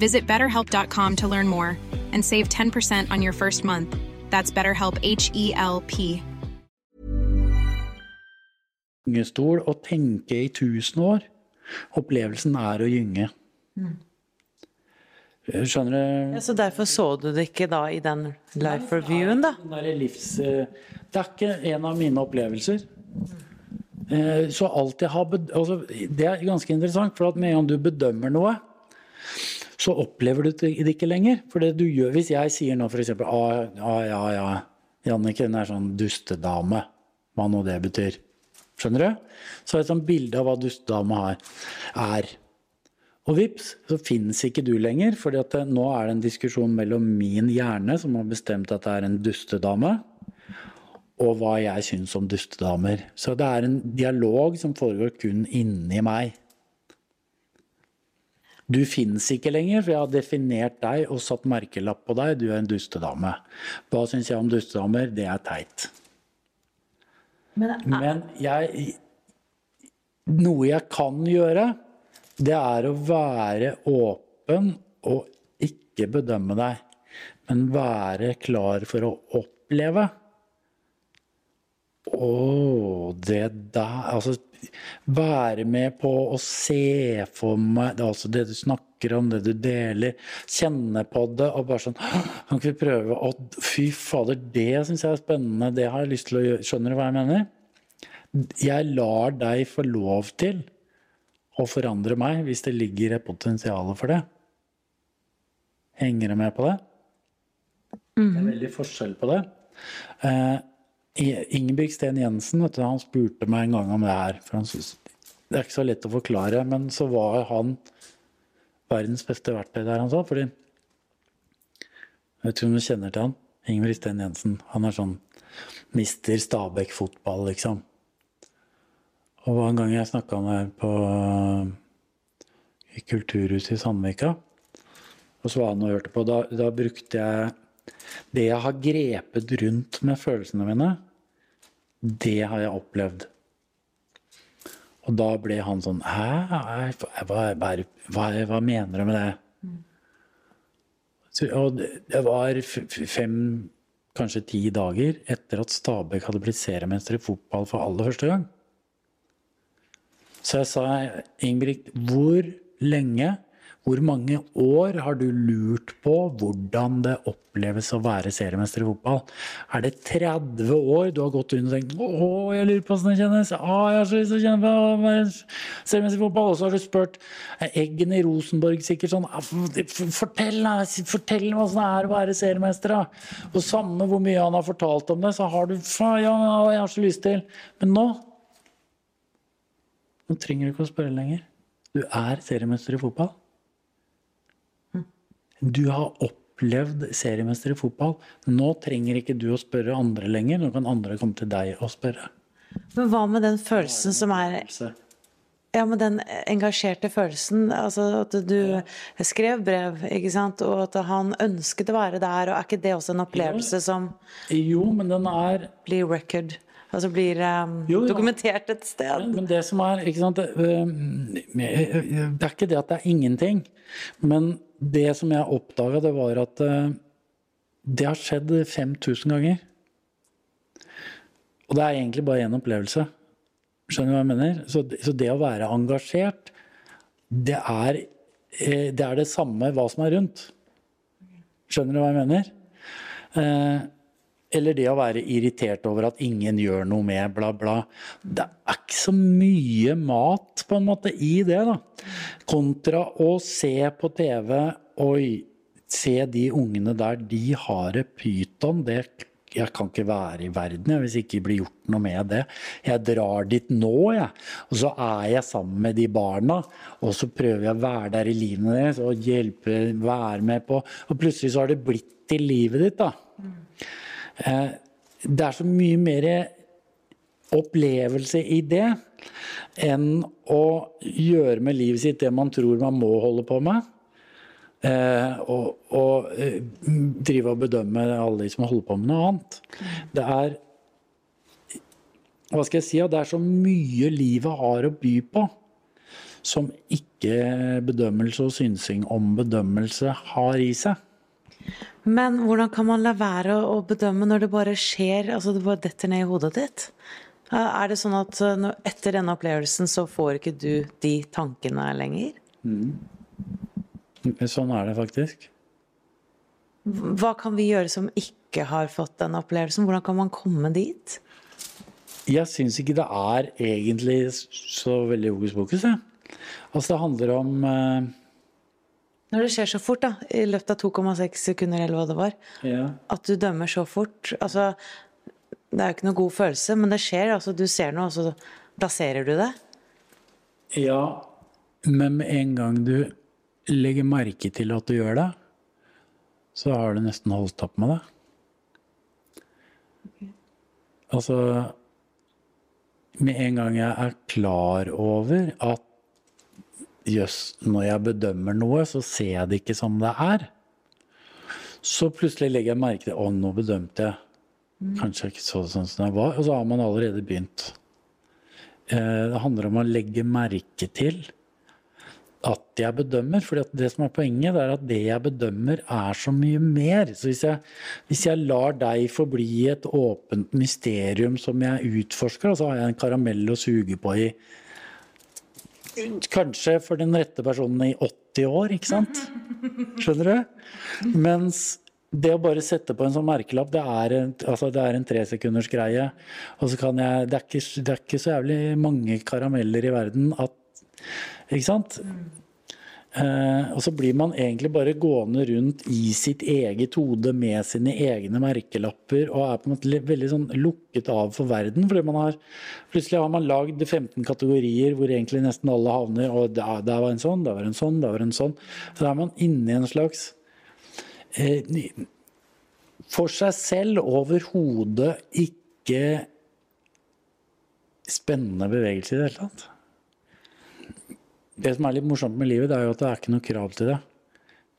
Visit betterhelp.com to learn more and save 10% on your first month. That's BetterHelp H E L P. gyngestol og tenke i tusen år. Opplevelsen er å gynge. Skjønner du? Ja, så derfor så du det ikke da i den life reviewen, da? Det er, livs... eh, Det er ikke en av mine opplevelser. Eh, Så alt jeg har altså, Det er ganske interessant, for at med en gang du bedømmer noe, så opplever du det ikke lenger. For det du gjør, hvis jeg sier nå f.eks. Ah, ah, ja, ja, Janniken er sånn dustedame, hva nå det betyr. Skjønner du? Så har jeg et sånt bilde av hva dustedame er. Og vips, så finnes ikke du lenger, for nå er det en diskusjon mellom min hjerne, som har bestemt at det er en dustedame, og hva jeg syns om dustedamer. Så det er en dialog som foregår kun inni meg. Du finnes ikke lenger, for jeg har definert deg og satt merkelapp på deg. Du er en dustedame. Hva syns jeg om dustedamer? Det er teit. Men jeg Noe jeg kan gjøre, det er å være åpen og ikke bedømme deg, men være klar for å oppleve. Å, det der Altså, være med på å se for meg det, er altså det du snakker om, det du deler. Kjenne på det og bare sånn Kan ikke vi prøve å Fy fader, det syns jeg er spennende. Det har jeg lyst til å gjøre. Skjønner du hva jeg mener? Jeg lar deg få lov til å forandre meg hvis det ligger et potensial for det. Henger du med på det? Det er veldig forskjell på det. Ingebrigt Sten Jensen du, han spurte meg en gang om det her. For han synes, det er ikke så lett å forklare, men så var han verdens beste verktøy der, han sa. Fordi Jeg vet ikke om du kjenner til han? Ingebrigt Sten Jensen. Han er sånn mister Stabæk fotball, liksom. Og en gang jeg snakka med ham på i Kulturhuset i Sandvika. Og så var han og hørte på. Da, da brukte jeg Det jeg har grepet rundt med følelsene mine, det har jeg opplevd. Og da ble han sånn Hæ? Hva, hva, hva, hva mener du med det? Så, og det var fem, kanskje ti dager etter at Stabæk hadde blitt seriemester i fotball for aller første gang. Så jeg sa, Ingebrigt, hvor lenge, hvor mange år har du lurt på hvordan det oppleves å være seriemester i fotball? Er det 30 år du har gått rundt og tenkt å, jeg lurer på hvordan det kjennes? Å, jeg har så lyst til å kjenne på å være seriemester i fotball. Og så har du spurt Eggen i Rosenborg sikkert sånn 'Fortell, Fortell, meg åssen det er å være seriemester, da. Og samme hvor mye han har fortalt om det, så har du ja, jeg har så lyst til. Men nå Nå trenger du ikke å spørre lenger. Du er seriemester i fotball. Du har opplevd seriemester i fotball. Nå trenger ikke du å spørre andre lenger. Nå kan andre komme til deg og spørre. Men hva med den følelsen som er Ja, med den engasjerte følelsen. Altså at du skrev brev, ikke sant, og at han ønsket å være der. Og er ikke det også en opplevelse som Jo, men den er blir record? Altså blir um, Jo, ja. dokumentert et sted? Men det som er ikke sant, det, det er ikke det at det er ingenting. Men det som jeg oppdaga, det var at øh, det har skjedd 5000 ganger. Og det er egentlig bare én opplevelse. Skjønner du hva jeg mener? Så, så det å være engasjert, det er, eh, det er det samme hva som er rundt. Skjønner du hva jeg mener? Eh, eller det å være irritert over at ingen gjør noe med bla, bla. Det er ikke så mye mat på en måte i det, da. Kontra å se på TV Oi, se de ungene der, de har det pyton. Det jeg kan ikke være i verden hvis ikke blir gjort noe med det. Jeg drar dit nå, jeg. Og så er jeg sammen med de barna. Og så prøver jeg å være der i livene deres og hjelpe, være med på Og plutselig så har det blitt til livet ditt, da. Eh, det er så mye mer opplevelse i det enn å gjøre med livet sitt det man tror man må holde på med. Eh, og, og eh, drive og bedømme alle de som holder på med noe annet. Det er Hva skal jeg si? Det er så mye livet har å by på som ikke bedømmelse og synsing om bedømmelse har i seg. Men hvordan kan man la være å å bedømme når det bare skjer, altså det bare detter ned i hodet ditt? Er det sånn at uh, etter denne opplevelsen så får ikke du de tankene lenger? Sånn er det faktisk. Hva kan vi gjøre som ikke har fått den opplevelsen? Hvordan kan man komme dit? Jeg syns ikke det er egentlig så veldig hokus pokus, jeg. Altså, det handler om eh, Når det skjer så fort, da, i løpet av 2,6 sekunder eller hva det var, ja. at du dømmer så fort altså, Det er jo ikke noe god følelse, men det skjer. altså Du ser noe, og så plasserer du det. ja, men med en gang du legger merke til at du gjør det, så har du nesten holdt opp med det. Altså Med en gang jeg er klar over at jøss, når jeg bedømmer noe, så ser jeg det ikke som det er. Så plutselig legger jeg merke til å, nå bedømte jeg. Kanskje jeg ikke så sånn som det var. Og så har man allerede begynt. Eh, Det handler om å legge merke til at jeg bedømmer. For det som er poenget, det er at det jeg bedømmer, er så mye mer. Så hvis jeg, hvis jeg lar deg forbli et åpent mysterium som jeg utforsker, så har jeg en karamell å suge på i Kanskje for den rette personen i 80 år, ikke sant? Skjønner du? Mens det å bare sette på en sånn merkelapp, det er en, altså det er en tresekunders greie. Og så kan jeg det er, ikke, det er ikke så jævlig mange karameller i verden at Ikke sant? Eh, og så blir man egentlig bare gående rundt i sitt eget hode med sine egne merkelapper og er på en måte veldig sånn lukket av for verden. fordi man har Plutselig har man lagd 15 kategorier hvor egentlig nesten alle havner. Og der, der var en sånn, der var en sånn, der var en sånn. Så da er man inne i en slags eh, For seg selv overhodet ikke spennende bevegelse i det hele tatt. Det som er litt morsomt med livet, det er jo at det er ikke noe krav til det.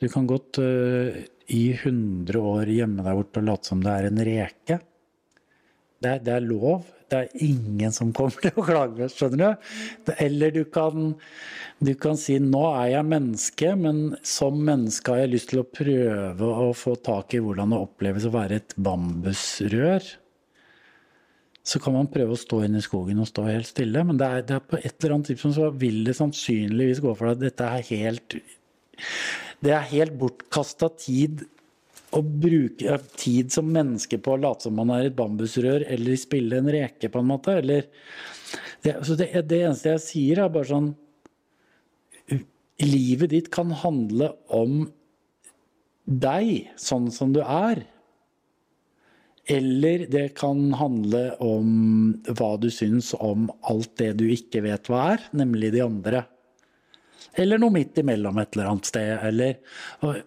Du kan godt uh, i 100 år gjemme deg bort og late som det er en reke. Det er, det er lov. Det er ingen som kommer til å klage, skjønner du? Eller du kan, du kan si 'nå er jeg menneske', men som menneske har jeg lyst til å prøve å få tak i hvordan det oppleves å være et bambusrør. Så kan man prøve å stå inne i skogen og stå helt stille, men det er, det er på et eller annet tidspunkt så vil det sannsynligvis gå for deg at dette er helt Det er helt bortkasta tid å bruke tid som menneske på å late som man er et bambusrør eller spille en reke, på en måte. Eller det, så det, det eneste jeg sier, er bare sånn Livet ditt kan handle om deg, sånn som du er. Eller det kan handle om hva du syns om alt det du ikke vet hva er, nemlig de andre. Eller noe midt imellom et eller annet sted. Eller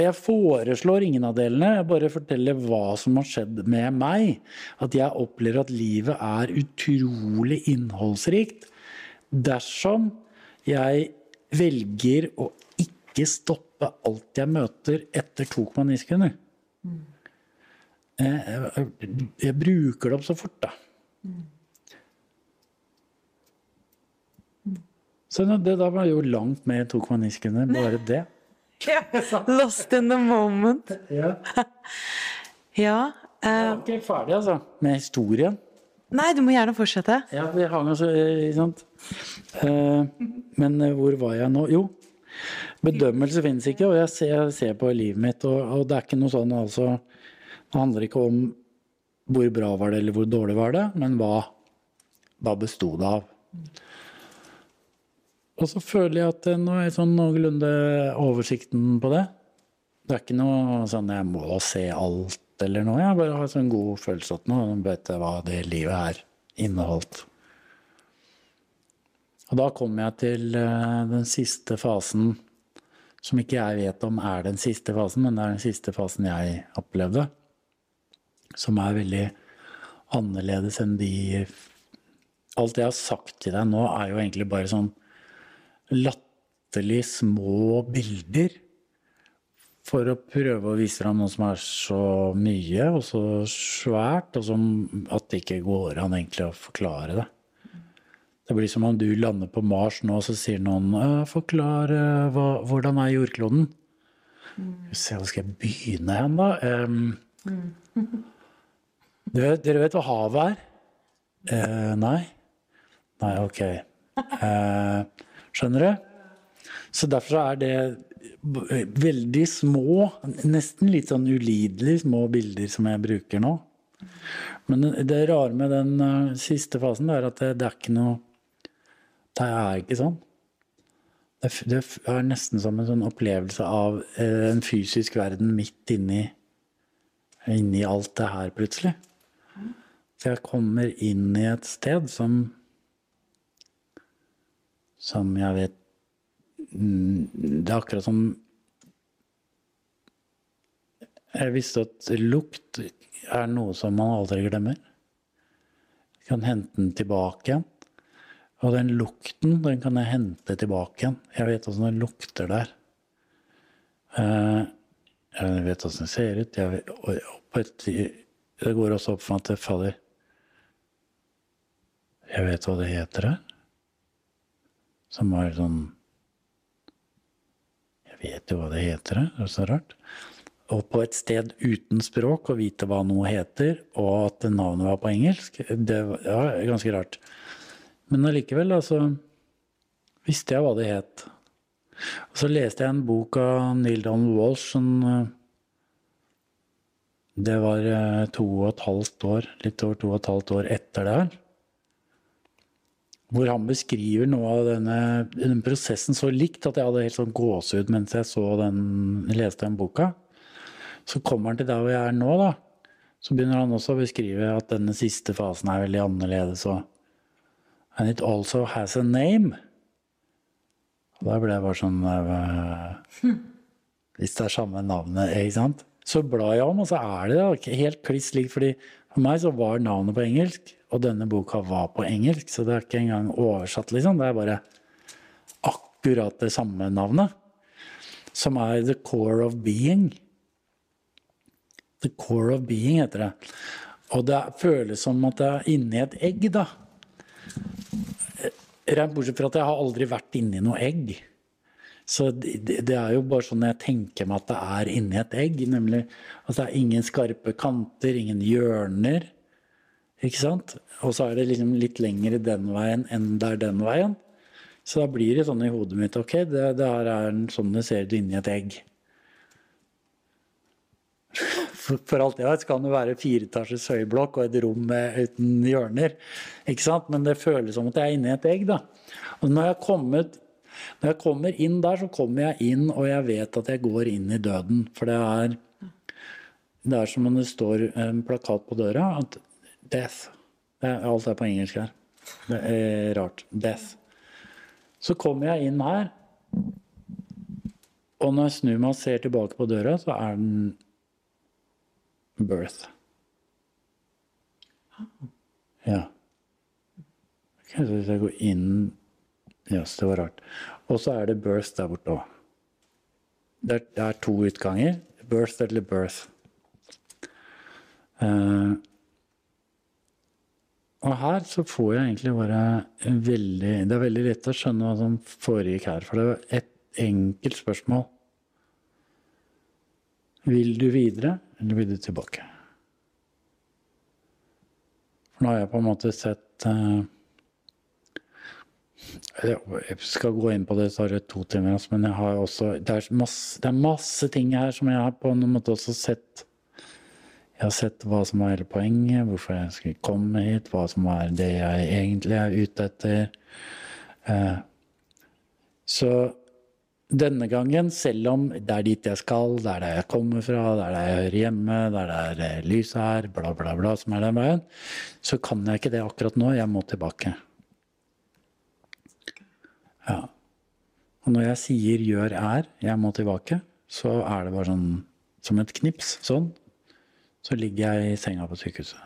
Jeg foreslår ingen av delene, jeg bare forteller hva som har skjedd med meg. At jeg opplever at livet er utrolig innholdsrikt dersom jeg velger å ikke stoppe alt jeg møter etter 2,9 sekunder. Jeg, jeg, jeg bruker opp så fort, da. Så det da var jo langt mer 2,9 sekunder, bare det. [laughs] Lost in the moment. Ja. [laughs] Ja. Jeg eh, var ikke ferdig, altså, med historien. nei, du må gjerne fortsette. Ja, vi hang altså, eh, ikke sant. Uh, Men eh, hvor var jeg nå? Jo, bedømmelse finnes ikke, og jeg ser, jeg ser på livet mitt, og, og det er ikke noe sånn altså Det handler ikke om hvor bra var det, eller hvor dårlig var det, men hva, hva besto det av? Og så føler jeg at nå er sånn noenlunde oversikten på det. Det er ikke noe sånn jeg må se alt eller noe. Jeg bare har sånn god følelse at nå vet jeg hva det livet her inneholdt. Og da kommer jeg til eh, den siste fasen, som ikke jeg vet om er den siste fasen, men det er den siste fasen jeg opplevde. Som er veldig annerledes enn de Alt jeg har sagt til deg nå, er jo egentlig bare sånn latterlig små bilder for å prøve å vise fram noe som er så mye og så svært, og som at det ikke går an egentlig å forklare det. Det blir som om du lander på Mars nå, og så sier noen «Øh, 'Forklar hva, hvordan er jordkloden?' Vi se, hvor skal jeg begynne hen, da? Em, [laughs] dere, dere vet hva havet er? Eh, nei? Nei, ok. Eh, skjønner du? Så derfor er det veldig små, nesten litt sånn ulidelig små bilder som jeg bruker nå. Men det- rare med den eh, siste fasen er at det, det er ikke noe Det er ikke sånn. Det, det er nesten som en sånn opplevelse av eh, en fysisk verden midt inni, inni alt det her, plutselig. Så jeg kommer inn i et sted som Som jeg vet mm, Det er akkurat som Jeg visste at lukt er noe som man aldri glemmer. Jeg kan hente den tilbake igjen. Og den lukten, den kan jeg hente tilbake igjen. Jeg vet åssen det lukter der. Eh, Jeg vet åssen det ser ut. Vet, og et, det går også opp for meg at det faller Jeg vet hva det heter her. Som var sånn Jeg vet jo hva det heter her. Det er så rart. Og på et sted uten språk, å vite hva noe heter, og at navnet var på engelsk, det var ja, ganske rart. Men allikevel, altså visste jeg hva det het. Og så leste jeg en bok av Neil Donald Walsh som eh, Det var eh, to og et halvt år, litt over to og et halvt år etter det her. Hvor han beskriver noe av denne, denne prosessen så likt at jeg hadde helt sånn gåsehud mens jeg så den, leste den boka. Så kommer han til der hvor jeg er nå, da. Så begynner han også å beskrive at denne siste fasen er veldig annerledes. og And it also has a name. Og da ble jeg bare sånn øh, Hvis det er samme navnet, ikke sant? Så blar jeg om, og så er det da helt kliss likt. fordi for meg så var navnet på engelsk, og denne boka var på engelsk. Så det er ikke engang oversatt, liksom. Det er bare akkurat det samme navnet. Som er The Core of Being. The Core of Being heter det. Og det føles som at jeg er inni et egg, da. Rent bortsett fra at jeg har aldri vært inni noe egg. Så det, er jo bare sånn jeg tenker meg at det er inni et egg. Nemlig at det er ingen skarpe kanter, ingen hjørner. Ikke sant? Og så er det liksom litt lenger den veien enn det er den veien. Så da blir det sånn i hodet mitt ok, det, det her er sånn det ser ut inni et egg. [laughs] For, alt jeg vet, så kan det være fireetasjes høyblokk og et rom med, uten hjørner. Ikke sant? Men det føles som at jeg er inni et egg. da. Og når jeg, har kommet, når jeg kommer inn der, så kommer jeg inn, og jeg vet at jeg går inn i døden. For det er Det er som om det står en plakat på døra at death. Er, alt er på engelsk her. Det er rart. Death. Så kommer jeg inn her, og når jeg snur meg og ser tilbake på døra, så er den birth. Ja. Ok, så hvis jeg går inn Jøss, det var rart. Og så er det birth der borte òg. Det, det er to utganger. Birth eller birth. Uh, og her så får jeg egentlig bare veldig Det er veldig lett å skjønne hva som foregikk her. For det var et enkelt spørsmål. Vil du videre, eller vil du tilbake? For nå har jeg på en måte sett eh, Jeg skal gå inn på det, så har det to timer, altså, men jeg har også det er, masse, det er masse ting her som jeg har på en måte også sett jeg har sett hva som var hele poenget, hvorfor jeg skulle komme hit, hva som er det jeg egentlig er ute etter. Eh, Så denne gangen, selv om det er dit jeg skal, det er der jeg kommer fra, det er der jeg hører hjemme, det er der eh, lyset er, bla, bla, bla, som er den veien, så kan jeg ikke det akkurat nå. Jeg må tilbake. Ja. Og når jeg sier 'gjør er', jeg må tilbake, så er det bare sånn som et knips. Sånn. Så ligger jeg i senga på sykehuset.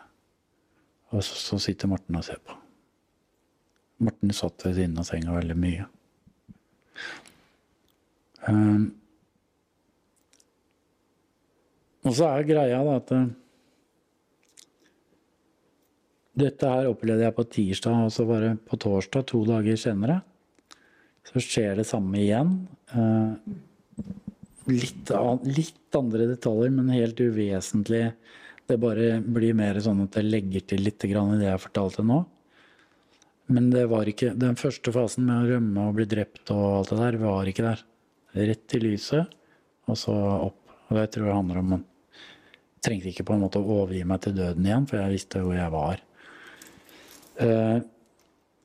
Og så, så sitter Morten og ser på. Morten satt ved siden av senga veldig mye. Um, og så er greia da at eh, dette her opplevde jeg på tirsdag, og så bare på torsdag, to dager senere, så skjer det samme igjen. Eh, litt, litt andre detaljer, men helt uvesentlig. Det bare blir mer sånn at jeg legger til litt i det jeg fortalte nå. Men det var ikke, den første fasen med å rømme og bli drept og alt det der, var ikke der. Rett til lyset, og så opp. Og det tror jeg handler om man trengte ikke på en måte å overgi meg til døden igjen, for jeg visste hvor jeg var. Eh,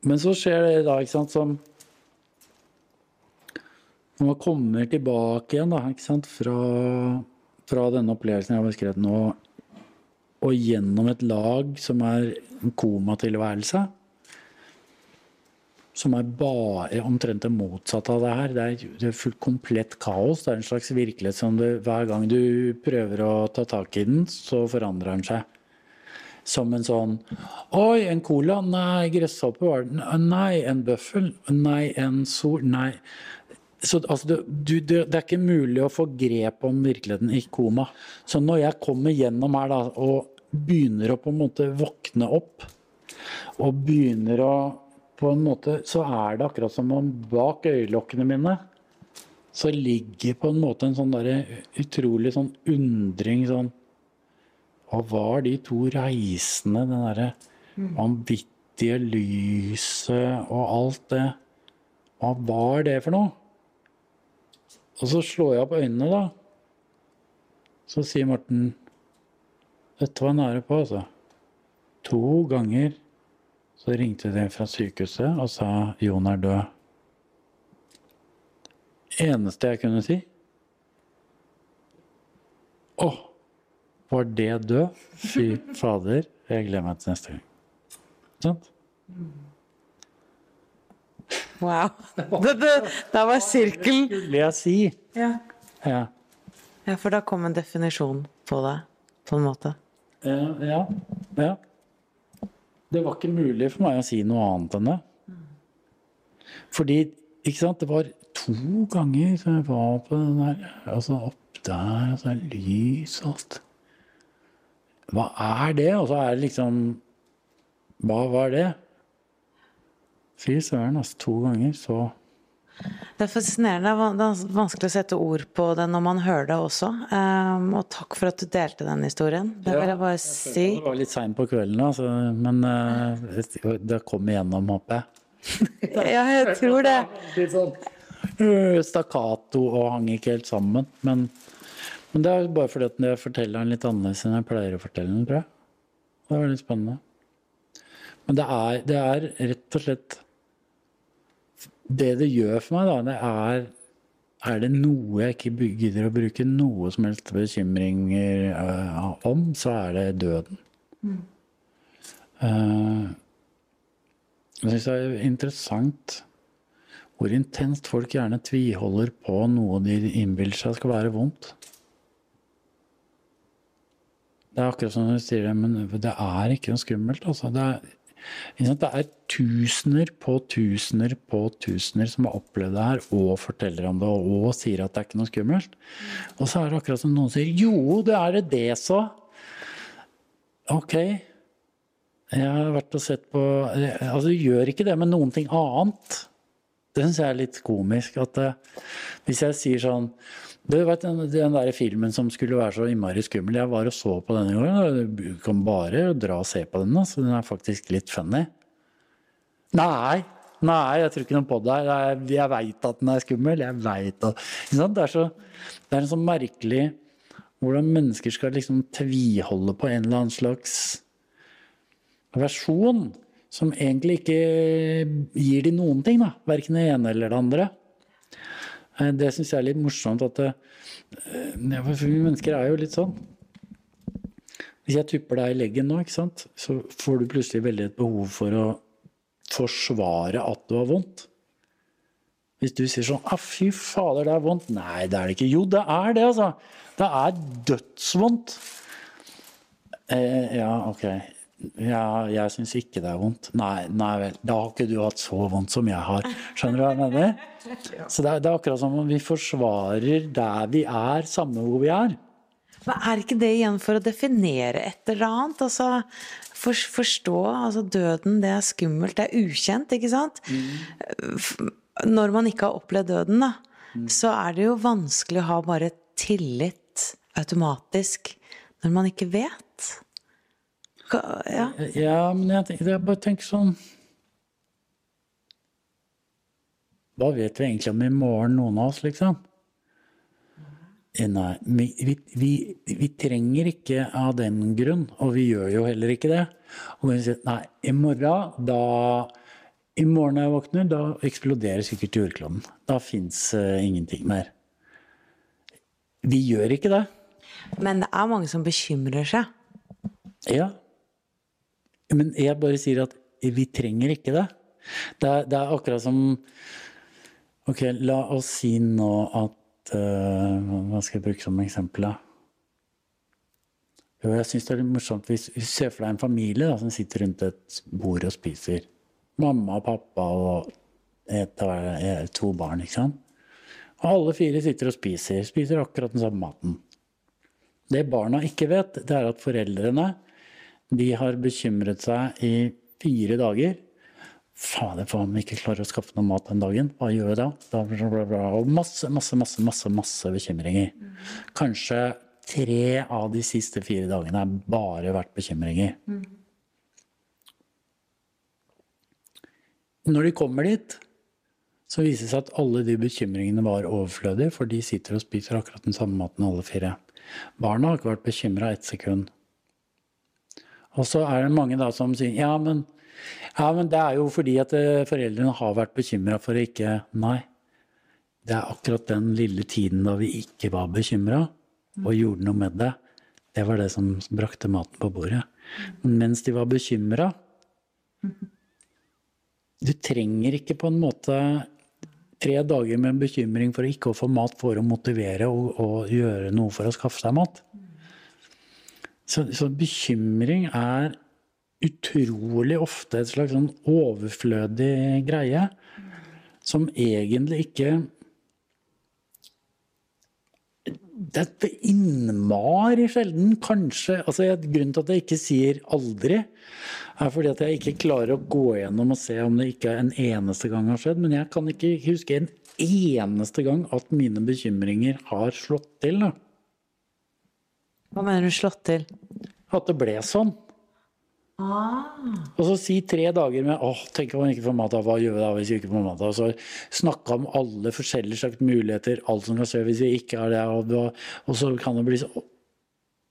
men så skjer det da, ikke sant, som når man kommer tilbake igjen da, sant, fra, fra denne opplevelsen jeg har beskrevet nå, og gjennom et lag som er en komatilværelse, som er bare omtrent det motsatte av det her. Det er, det er fullt komplett kaos. Det er en slags virkelighet som du, hver gang du prøver å ta tak i den, så forandrer den seg. Som en sånn Oi, en cola? Nei, gresshoppe var det. Nei, en bøffel? Nei, en sol? Nei. Så altså, det, du, det, det er ikke mulig å få grep om virkeligheten i koma. Så når jeg kommer gjennom her da, og begynner å på en måte våkne opp, og begynner å på en måte, Så er det akkurat som om bak øyelokkene mine så ligger på en måte en sånn der, utrolig sånn undring sånn Hva var de to reisende, den derre vanvittige lyset og alt det Hva var det for noe? Og så slår jeg opp øynene, da. Så sier Morten Dette var nære på, altså. To ganger så ringte de fra sykehuset og sa Jon er død. Eneste jeg kunne si Å, var det død? Fy fader, jeg gleder meg til neste gang. Sant? Wow. [laughs] Det, det, det var sirkelen Skulle jeg si? ja. Ja. ja, for da kom en definisjon på det, på en måte. Ja, ja. ja. Det var ikke mulig for meg å si noe annet enn det. Fordi, ikke sant, det var to ganger som jeg var på den der Altså opp der, og så er det lys og alt. Hva er det? Og så er det liksom Hva var det? Fy søren, altså. To ganger, så Det er fascinerende. Det er vanskelig å sette ord på det når man hører det også. Um, og takk for at du delte den historien. Det vil jeg bare si. Det var litt seint på kvelden, altså, men uh, det kom igjennom, håper jeg. [laughs] Ja, jeg tror det. litt sånn øh, stakkato og hang ikke helt sammen. Men, men det er bare fordi at jeg forteller den litt annerledes enn jeg pleier å fortelle den, tror jeg. Det var litt spennende. Men det er, det er rett og slett Det det gjør for meg, da, det er Er det noe jeg ikke gidder å bruke noe som helst bekymringer uh, om, så er det døden. Eh, jeg syns det er interessant hvor intenst folk gjerne tviholder på noe de innbiller seg skal være vondt. Det er akkurat som du sier det, men det er ikke noe skummelt. Altså. Det, er? Det er tusener på tusener på tusener som har opplevd det her, og forteller om det, og sier at det er ikke noe skummelt. Og så er det akkurat som noen sier jo, det er det det, så. Ok. Jeg har vært og sett på Altså, du gjør ikke det med noen ting annet. Det syns jeg er litt komisk. At uh, hvis jeg sier sånn du vet den, den der filmen som skulle være så innmari skummel, jeg var og så på denne gangen. Du kan bare dra og se på den, altså. Den er faktisk litt funny. Nei, nei, jeg tror ikke noe på det. Jeg, jeg veit at den er skummel. Jeg vet at det er, så, det er en sånn merkelig hvordan mennesker skal liksom tviholde på en eller annen slags versjon som egentlig ikke gir de noen ting, da. Verken det ene eller det andre. Det syns jeg er litt morsomt at For vi mennesker er jo litt sånn. Hvis jeg tupper deg i leggen nå, så får du plutselig veldig et behov for å forsvare at du har vondt. Hvis du sier sånn 'Å, fy fader, det er vondt'. Nei, det er det ikke. Jo, det er det, altså. Det er dødsvondt. Eh, ja, ok. Ja, jeg syns ikke det er vondt. Nei, nei vel. Da har ikke du hatt så vondt som jeg har. Skjønner du hva jeg mener? [laughs] Så det er, det er akkurat som om vi forsvarer der vi er, samme hvor vi er. Men er ikke det igjen for å definere et eller annet? Altså for, forstå altså døden, det er skummelt, det er ukjent, ikke sant? Mm. Når man ikke har opplevd døden, da, mm. så er det jo vanskelig å ha bare tillit automatisk når man ikke vet. Ja, ja men jeg, tenker, jeg bare tenker sånn Hva vet vi egentlig om i morgen, noen av oss, liksom? Nei, vi, vi, vi, trenger ikke av den grunn, og vi gjør jo heller ikke det. Og vi sier nei, i morgen, da I morgen når jeg våkner, da eksploderer sikkert jordkloden. Da fins uh, ingenting mer. Vi gjør ikke det. Men det er mange som bekymrer seg. Ja. Men jeg bare sier at vi trenger ikke det. Det er, det er akkurat som Ok, la oss si nå at uh, Hva skal jeg bruke som eksempel, da? Jo, jeg syns det er litt morsomt hvis du ser for deg en familie da, som sitter rundt et bord og spiser. Mamma og pappa og et, to barn, ikke sant. Og alle fire sitter og spiser. Spiser akkurat den samme maten. Det barna ikke vet, det er at foreldrene de har bekymret seg i fire dager. Fader, for om vi ikke klarer å skaffe noe mat den dagen, hva gjør vi da? Og masse, masse, masse, masse, masse bekymringer. Kanskje tre av de siste fire dagene har bare vært bekymringer. Når de kommer dit, så viser det seg at alle de bekymringene var overflødige, for de sitter og spiser akkurat den samme maten alle fire. Barna har ikke vært bekymra ett sekund. Og så er det mange da som sier ja men, ja, men det er jo fordi at eh, foreldrene har vært bekymra for å ikke Nei. Det er akkurat den lille tiden da vi ikke var bekymra og gjorde noe med det. Det var det som brakte maten på bordet. Men mens de var bekymra Du trenger ikke på en måte tre dager med bekymring for ikke å få mat for å motivere og, og gjøre noe for å skaffe seg mat. Så, så, bekymring er utrolig ofte et slags sånn overflødig greie som egentlig ikke Det er innmari sjelden, kanskje altså Grunnen til at jeg ikke sier aldri, er fordi at jeg ikke klarer å gå gjennom og se om det ikke en eneste gang har skjedd. Men jeg kan ikke huske en eneste gang at mine bekymringer har slått til. da. Hva mener du slått til? At det ble sånn. Ah. Og så si tre dager med åh, tenk om man ikke får mat, hva gjør vi da hvis vi ikke får mat? Og så snakke om alle forskjellige slags muligheter, alt som kan skje hvis vi ikke har det, og, og så kan det bli sånn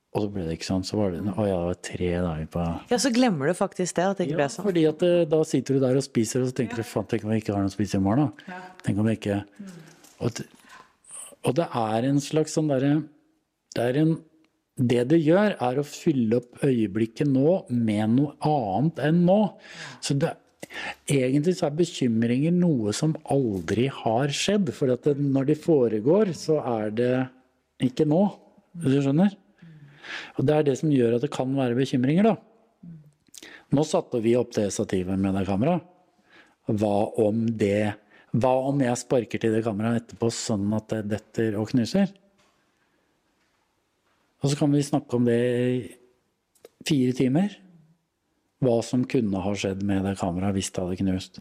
og så ble det ikke sånn. Så var det, å ja, det var tre dager på Ja, Så glemmer du faktisk det? at det ikke ja, ble sånn? fordi at eh, da sitter du der og spiser, og så tenker du faen, tenk om jeg ikke har noe å spise i morgen, da. Tenk om jeg ikke og, og det er en slags sånn derre Det er en det det gjør, er å fylle opp øyeblikket nå med noe annet enn nå. Så det, egentlig så er bekymringer noe som aldri har skjedd. For det, når de foregår, så er det ikke nå. Hvis Du skjønner? Og det er det som gjør at det kan være bekymringer, da. Nå satte vi opp det stativet med det kameraet. Hva om det Hva om jeg sparker til det kameraet etterpå sånn at det detter og knuser? Og så kan vi snakke om det i fire timer. Hva som kunne ha skjedd med det kameraet hvis det hadde knust.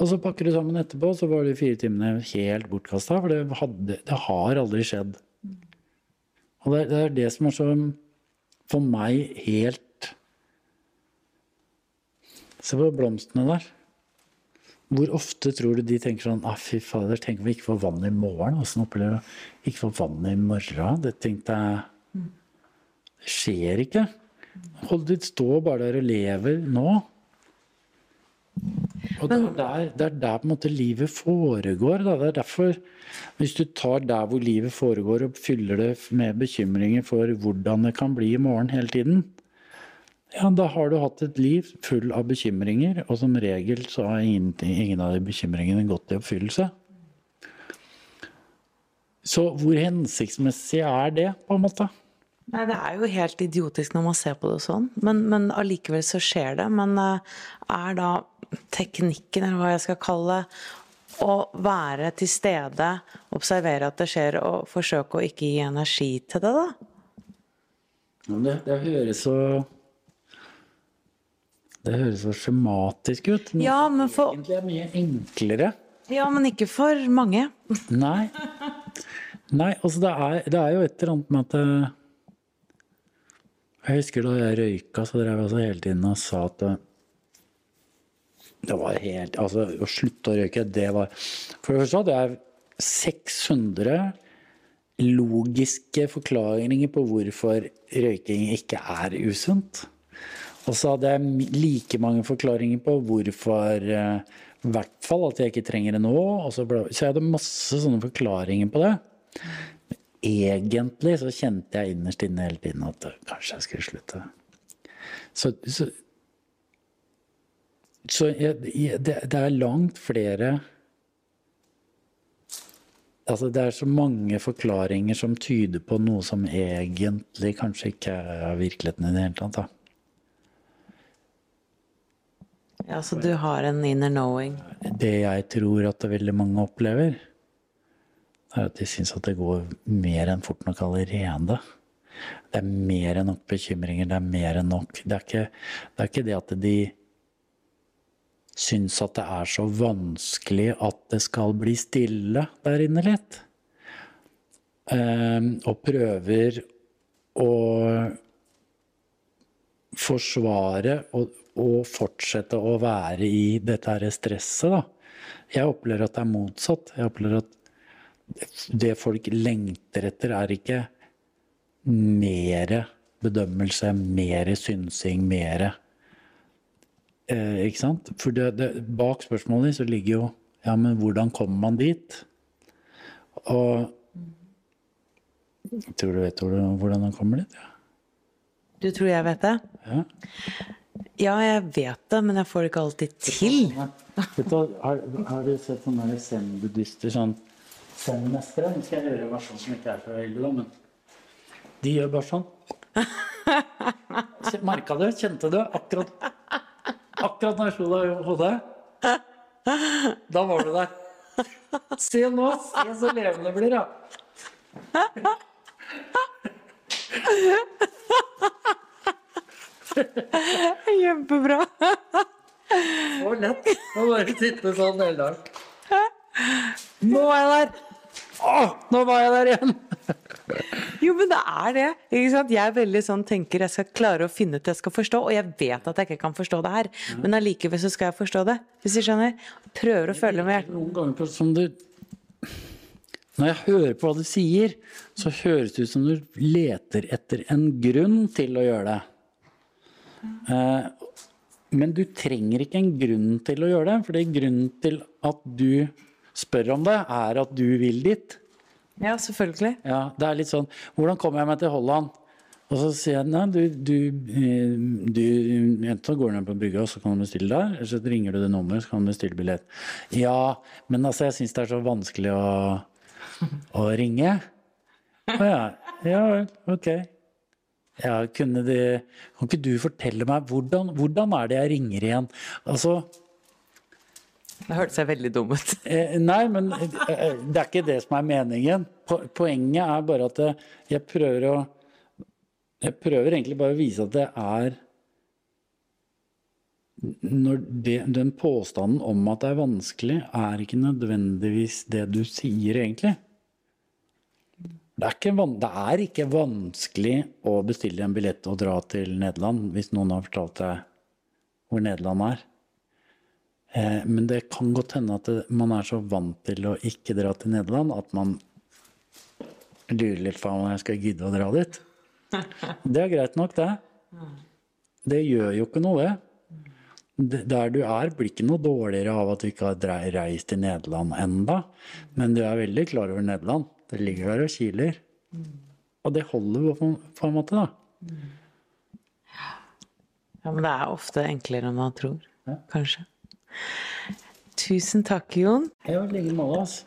Og så pakker du sammen etterpå, så var de fire timene helt bortkasta. For det, hadde, det, har aldri skjedd. Og det, det, er det som er så for meg helt Se på blomstene der. Hvor ofte tror du de tenker sånn ah, fy fader, tenk om vi ikke får vann i morgen? Åssen opplever du ikke får vann i morgen? Det tenkte jeg skjer ikke. Hold ditt stå bare der og lever nå. Og det er der, det er der på en måte livet foregår. Da. Det er derfor, hvis du tar der hvor livet foregår og fyller det med bekymringer for hvordan det kan bli i morgen hele tiden, ja, da har du hatt et liv full av bekymringer, og som regel så har ingen, ingen av de bekymringene gått i oppfyllelse. Så hvor hensiktsmessig er det, på en måte? Nei, Det er jo helt idiotisk når man ser på det sånn, men, men allikevel så skjer det. Men uh, er da teknikken, eller hva jeg skal kalle det, å være til stede, observere at det skjer, og forsøke å ikke gi energi til det, da? Det, det høres så det høres så skjematisk ut. Noe ja, men for... egentlig er mye enklere. Ja, men ikke for mange. Nei. Nei, altså det er, det er, jo et eller annet med at eh, Jeg husker da jeg røyka, så drev jeg også hele tiden og sa at eh, det var helt Altså, å slutte å røyke, det var For det første hadde jeg 600 logiske forklaringer på hvorfor røyking ikke er usunt. Og så hadde jeg like mange forklaringer på hvorfor eh, i hvert fall at jeg ikke trenger det nå. Så, jeg hadde masse sånne forklaringer på det. Egentlig så kjente jeg innerst inne hele tiden at kanskje jeg skulle slutte. Så, så, så jeg, det, det, er langt flere Altså det er så mange forklaringer som tyder på noe som egentlig kanskje ikke er virkeligheten i det hele tatt. da. Ja, Så du har en inner knowing? Det jeg tror at veldig mange opplever, er at de syns at det går mer enn fort nok allerede. Det er mer enn nok bekymringer, det er mer enn nok. Det er ikke det, er ikke det at de syns at det er så vanskelig at det skal bli stille der inne litt. Um, og prøver å forsvare og og fortsette å være i dette her stresset, da. Jeg opplever at det er motsatt. Jeg opplever at det folk lengter etter, er ikke mer bedømmelse, mer synsing, mer eh, Ikke sant? For det, det, bak spørsmålet så ligger jo ja, men hvordan kommer man dit? Og tror du vet hvordan man kommer dit? Ja. Du tror jeg vet det? Ja. Ja, jeg vet det, men jeg får det ikke alltid til. Har, har, du sett sånne zen-buddhister, sånn zen-mestere? Nå skal jeg gjøre en versjon som ikke er fra heldig, men de gjør bare sånn. Merka du? Kjente du? Akkurat Akkurat når jeg slo deg i hodet. Da var du der. Se nå! Se så levende det blir, da. Kjempebra. Så lett. å bare sitte sånn hele dagen. Nå er jeg der! Å, nå var jeg der igjen! Jo, men det er det. Jeg er veldig sånn tenker jeg skal klare å finne ut jeg skal forstå, og jeg vet at jeg ikke kan forstå det her, men allikevel så skal jeg forstå det. Hvis du skjønner? Prøver å føle med. Noen ganger som du Når jeg hører på hva du sier, så høres det ut som du leter etter en grunn til å gjøre det. Eh, men du trenger ikke en grunn til å gjøre det, for det er grunnen til at du spør om det, er at du vil dit. Ja, selvfølgelig. Ja, det er litt sånn Hvordan kommer jeg meg til Holland? Og så sier jeg nei, du, du, eh, du enten går du ned på brygga, og så kan du bestille der, eller så ringer du det nummeret, så kan du bestille billett. Ja, men altså, jeg syns det er så vanskelig å, å ringe. Å ja. Ja vel, ok. Ja, kunne de, Kan ikke du fortelle meg hvordan, hvordan er det jeg ringer igjen? Altså Det hørtes veldig dum ut. [laughs] Eh, nei, men eh, det er ikke det som er meningen. Poenget er bare at eh, jeg prøver å Jeg prøver egentlig bare å vise at det er når det, Den påstanden om at det er vanskelig, er ikke nødvendigvis det du sier, egentlig. Det er, ikke, det er ikke vanskelig å bestille en billett og dra til Nederland, hvis noen har fortalt deg hvor Nederland er. Eh, men det kan godt hende at man er så vant til å ikke dra til Nederland at man lurer litt på om jeg skal gidde å dra dit. Det er greit nok, det. Det gjør jo ikke noe, det. Der du er, blir ikke noe dårligere av at du ikke har reist til Nederland enda. Men du er veldig klar over Nederland. Det ligger der og kiler. Og det holder på, på en måte, da. Ja, men det er ofte enklere enn man tror. Kanskje. Tusen takk, Jon. Ja, like måte.